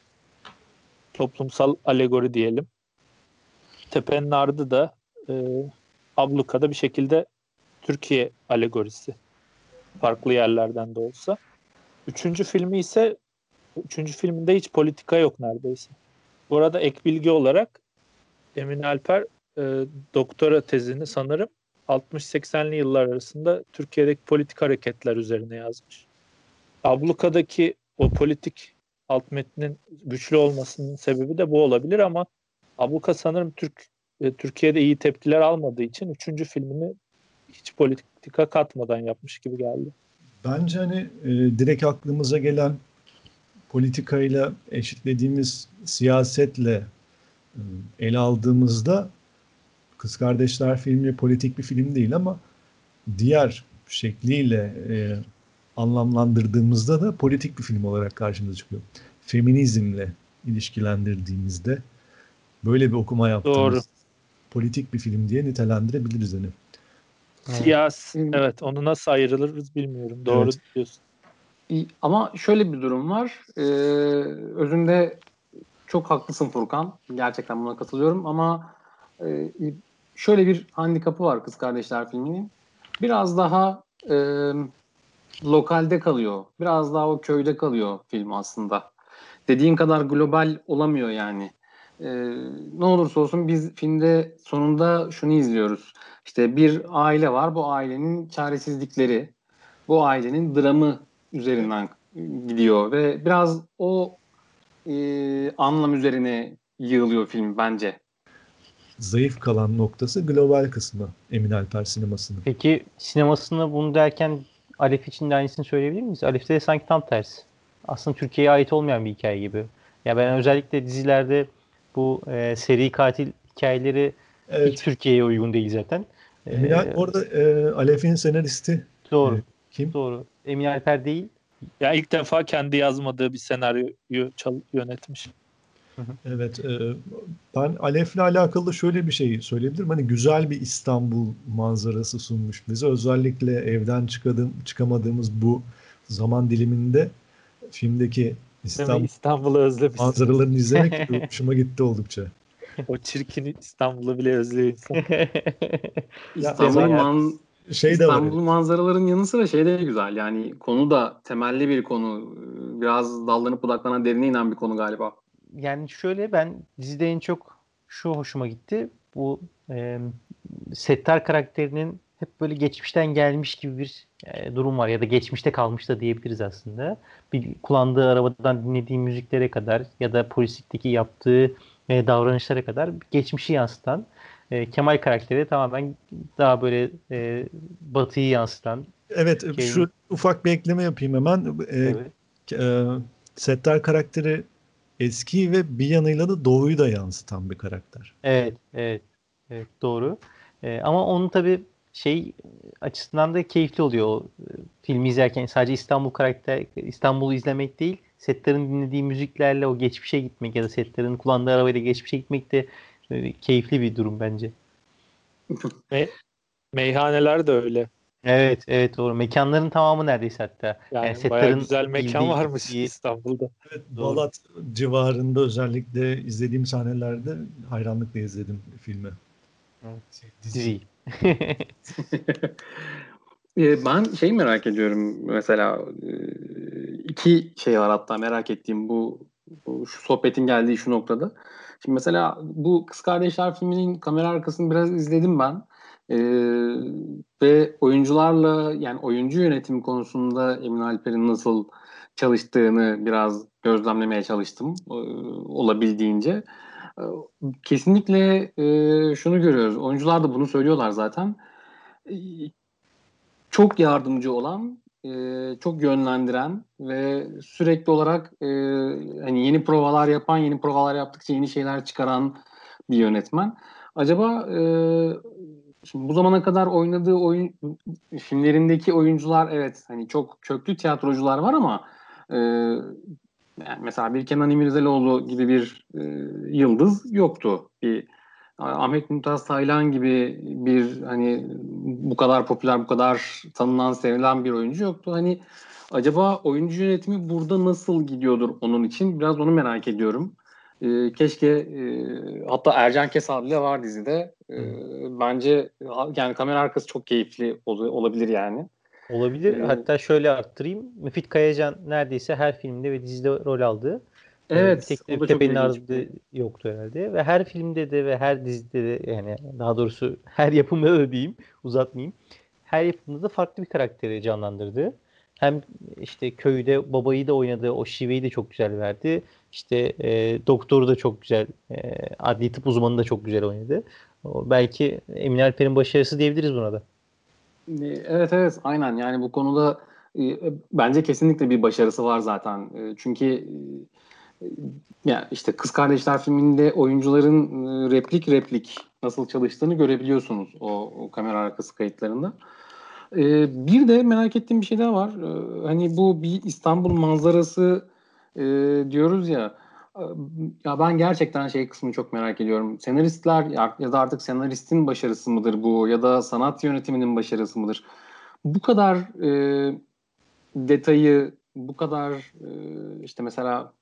Toplumsal alegori diyelim. Tepenin ardı da e, ablukada bir şekilde Türkiye alegorisi. Farklı yerlerden de olsa. Üçüncü filmi ise üçüncü filminde hiç politika yok neredeyse. Bu arada ek bilgi olarak Emin Alper e, doktora tezini sanırım 60-80'li yıllar arasında Türkiye'deki politik hareketler üzerine yazmış. Abluka'daki o politik alt metnin güçlü olmasının sebebi de bu olabilir ama Abluka sanırım Türk e, Türkiye'de iyi tepkiler almadığı için üçüncü filmini hiç politika katmadan yapmış gibi geldi. Bence hani e, direkt aklımıza gelen politikayla eşitlediğimiz siyasetle ele aldığımızda Kız Kardeşler filmi politik bir film değil ama diğer şekliyle e, anlamlandırdığımızda da politik bir film olarak karşımıza çıkıyor. Feminizmle ilişkilendirdiğimizde böyle bir okuma yaptığımız Doğru. politik bir film diye nitelendirebiliriz hani. Siyasi, evet onu nasıl ayırılırız bilmiyorum. Doğru evet. diyorsun. Ama şöyle bir durum var. Ee, özünde çok haklısın Furkan. Gerçekten buna katılıyorum ama e, şöyle bir handikapı var Kız Kardeşler filminin. Biraz daha e, lokalde kalıyor. Biraz daha o köyde kalıyor film aslında. Dediğin kadar global olamıyor yani. Ee, ne olursa olsun biz filmde sonunda şunu izliyoruz. İşte bir aile var. Bu ailenin çaresizlikleri, bu ailenin dramı üzerinden gidiyor ve biraz o e, anlam üzerine yığılıyor film bence. Zayıf kalan noktası global kısmı Emin Alper sinemasının. Peki sinemasında bunu derken Alef için de aynısını söyleyebilir miyiz? Alef'te de sanki tam tersi. Aslında Türkiye'ye ait olmayan bir hikaye gibi. Ya ben özellikle dizilerde bu e, seri katil hikayeleri evet. hiç Türkiye'ye uygun değil zaten. Emin ee, orada e, Alef'in senaristi. Doğru. E, kim? Doğru. Emin Alper değil. Ya ilk defa kendi yazmadığı bir senaryoyu çal- yönetmiş. Evet. E, ben Alef'le alakalı şöyle bir şey söyleyebilirim. Hani güzel bir İstanbul manzarası sunmuş bize. Özellikle evden çıkadım, çıkamadığımız bu zaman diliminde filmdeki İstanbul, İstanbul'u özlemiş. Manzaralarını izlemek hoşuma gitti oldukça. o çirkin İstanbul'u bile özlüyor insan. İstanbul, man şey İstanbul var. manzaraların yanı sıra şey de güzel. Yani konu da temelli bir konu. Biraz dallanıp budaklanan derine inen bir konu galiba yani şöyle ben dizide en çok şu hoşuma gitti. Bu e, Settar karakterinin hep böyle geçmişten gelmiş gibi bir e, durum var ya da geçmişte kalmış da diyebiliriz aslında. Bir kullandığı arabadan dinlediği müziklere kadar ya da polislikteki yaptığı e, davranışlara kadar geçmişi yansıtan e, Kemal karakteri tamamen daha böyle e, batıyı yansıtan. Evet şey... şu ufak bir ekleme yapayım hemen. E, evet. e, Settar karakteri eski ve bir yanıyla da doğuyu da yansıtan bir karakter. Evet, evet, evet doğru. Ee, ama onun tabii şey açısından da keyifli oluyor o e, filmi izlerken sadece İstanbul karakter İstanbul'u izlemek değil Settar'ın dinlediği müziklerle o geçmişe gitmek ya da Settar'ın kullandığı arabayla geçmişe gitmek de e, keyifli bir durum bence. Me meyhaneler de öyle. Evet, evet doğru. Mekanların tamamı neredeyse hatta. Yani, yani bayağı güzel mekan varmış iyi. İstanbul'da. Evet, Balat civarında özellikle izlediğim sahnelerde hayranlıkla izledim filmi. Evet, dizi. Ee, ben şey merak ediyorum mesela e, iki şey var hatta merak ettiğim bu, bu şu sohbetin geldiği şu noktada. Şimdi mesela bu Kız Kardeşler filminin kamera arkasını biraz izledim ben. Ee, ve oyuncularla yani oyuncu yönetimi konusunda Emin Alper'in nasıl çalıştığını biraz gözlemlemeye çalıştım e, olabildiğince. E, kesinlikle e, şunu görüyoruz. Oyuncular da bunu söylüyorlar zaten. E, çok yardımcı olan, e, çok yönlendiren ve sürekli olarak e, hani yeni provalar yapan, yeni provalar yaptıkça yeni şeyler çıkaran bir yönetmen. Acaba e, şimdi bu zamana kadar oynadığı oyun filmlerindeki oyuncular evet hani çok köklü tiyatrocular var ama e, yani mesela bir Kenan İmirzalıoğlu gibi bir e, yıldız yoktu. Bir Ahmet Mümtaz Taylan gibi bir hani bu kadar popüler, bu kadar tanınan, sevilen bir oyuncu yoktu. Hani acaba oyuncu yönetimi burada nasıl gidiyordur onun için? Biraz onu merak ediyorum. E, keşke e, hatta Ercan Kesal bile var dizide. E, bence yani kamera arkası çok keyifli ol, olabilir yani. Olabilir. Ee, Hatta şöyle arttırayım. Müfit Kayacan neredeyse her filmde ve dizide rol aldı. Evet. Tek de Tepe'nin ardında yoktu herhalde. Ve her filmde de ve her dizide de yani daha doğrusu her yapımda da diyeyim uzatmayayım. Her yapımda da farklı bir karakteri canlandırdı. Hem işte köyde babayı da oynadı. O şiveyi de çok güzel verdi. İşte e, doktoru da çok güzel. E, adli tıp uzmanı da çok güzel oynadı. O, belki Emin Alper'in başarısı diyebiliriz buna da. Evet evet aynen yani bu konuda e, bence kesinlikle bir başarısı var zaten. E, çünkü e, yani işte Kız Kardeşler filminde oyuncuların e, replik replik nasıl çalıştığını görebiliyorsunuz o, o kamera arkası kayıtlarında. E, bir de merak ettiğim bir şey daha var. E, hani bu bir İstanbul manzarası e, diyoruz ya ya ben gerçekten şey kısmını çok merak ediyorum. Senaristler ya da artık senaristin başarısı mıdır bu ya da sanat yönetiminin başarısı mıdır? Bu kadar e, detayı, bu kadar e, işte mesela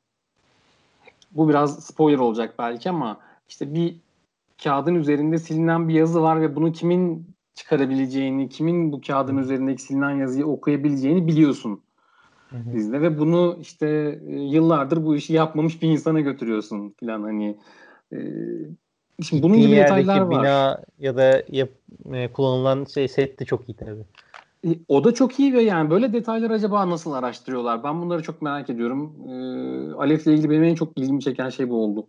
bu biraz spoiler olacak belki ama işte bir kağıdın üzerinde silinen bir yazı var ve bunu kimin çıkarabileceğini, kimin bu kağıdın üzerindeki silinen yazıyı okuyabileceğini biliyorsun dizide ve bunu işte e, yıllardır bu işi yapmamış bir insana götürüyorsun falan hani e, şimdi bunun gibi detaylar var. Bina ya da yap, e, kullanılan şey set de çok iyi tabii. O da çok iyi ve yani böyle detaylar acaba nasıl araştırıyorlar? Ben bunları çok merak ediyorum. E, Alef'le ilgili benim en çok ilgimi çeken şey bu oldu.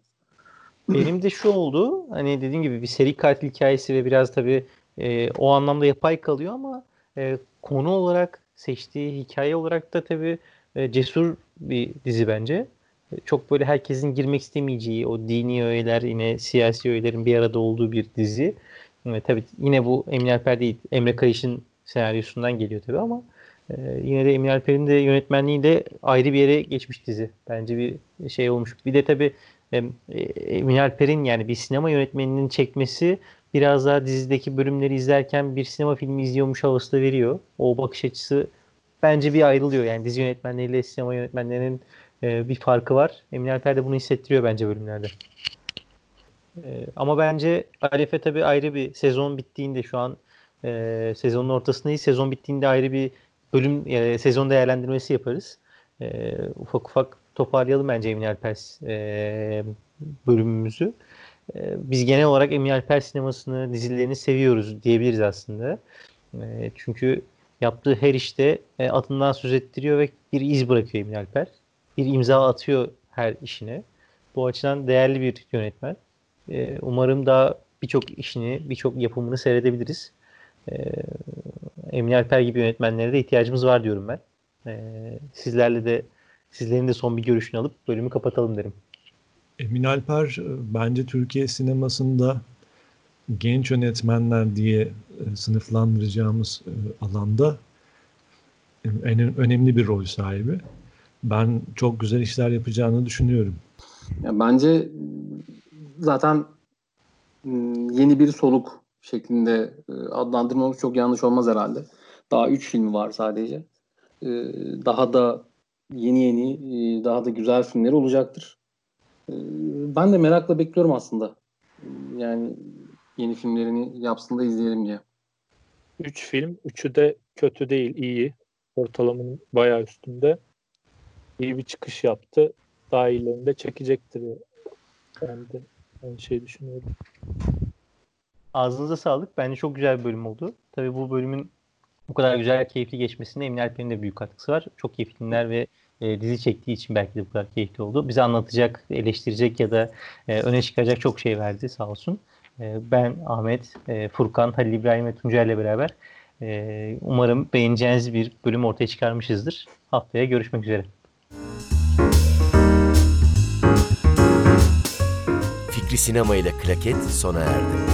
Benim de şu oldu. Hani dediğim gibi bir seri katil hikayesi ve biraz tabii e, o anlamda yapay kalıyor ama e, konu olarak seçtiği hikaye olarak da tabii e, cesur bir dizi bence. E, çok böyle herkesin girmek istemeyeceği o dini öğeler yine siyasi öğelerin bir arada olduğu bir dizi. E, tabii yine bu Emin Alper değil Emre Kayış'ın senaryosundan geliyor tabii ama e, yine de Emin Alper'in de yönetmenliğiyle ayrı bir yere geçmiş dizi. Bence bir şey olmuş. Bir de tabii e, Emin Alper'in yani bir sinema yönetmeninin çekmesi biraz daha dizideki bölümleri izlerken bir sinema filmi izliyormuş havası da veriyor. O bakış açısı bence bir ayrılıyor. Yani dizi yönetmenleriyle sinema yönetmenlerinin e, bir farkı var. Emin Alper de bunu hissettiriyor bence bölümlerde. E, ama bence Arefe tabii ayrı bir sezon bittiğinde şu an e, sezonun ortasındayız. Sezon bittiğinde ayrı bir bölüm e, sezon değerlendirmesi yaparız. E, ufak ufak toparlayalım bence Emin Alper e, bölümümüzü. E, biz genel olarak Emin Alper sinemasını, dizilerini seviyoruz diyebiliriz aslında. E, çünkü yaptığı her işte e, adından söz ettiriyor ve bir iz bırakıyor Emin Alper. Bir imza atıyor her işine. Bu açıdan değerli bir yönetmen. E, umarım daha birçok işini, birçok yapımını seyredebiliriz. E, Emin Alper gibi yönetmenlere de ihtiyacımız var diyorum ben. E, sizlerle de sizlerin de son bir görüşünü alıp bölümü kapatalım derim. Emin Alper e, bence Türkiye sinemasında genç yönetmenler diye e, sınıflandıracağımız e, alanda en önemli bir rol sahibi. Ben çok güzel işler yapacağını düşünüyorum. Ya bence zaten yeni bir soluk şeklinde adlandırmamız çok yanlış olmaz herhalde. Daha üç film var sadece. Daha da yeni yeni daha da güzel filmleri olacaktır. Ben de merakla bekliyorum aslında. Yani yeni filmlerini yapsın da izleyelim diye. Üç film. Üçü de kötü değil, iyi. Ortalamanın bayağı üstünde. İyi bir çıkış yaptı. Daha iyilerini de çekecektir. Yani de Aynı şey düşünüyorum. Ağzınıza sağlık. Bence çok güzel bir bölüm oldu. Tabii bu bölümün bu kadar güzel keyifli geçmesinde Emin Alper'in de büyük katkısı var. Çok iyi filmler ve e, dizi çektiği için belki de bu kadar keyifli oldu. Bize anlatacak, eleştirecek ya da e, öne çıkaracak çok şey verdi sağ olsun. E, ben Ahmet, e, Furkan, Halil İbrahim ve Tuncay ile beraber e, umarım beğeneceğiniz bir bölüm ortaya çıkarmışızdır. Haftaya görüşmek üzere. Fikri Sinema ile Klaket sona erdi.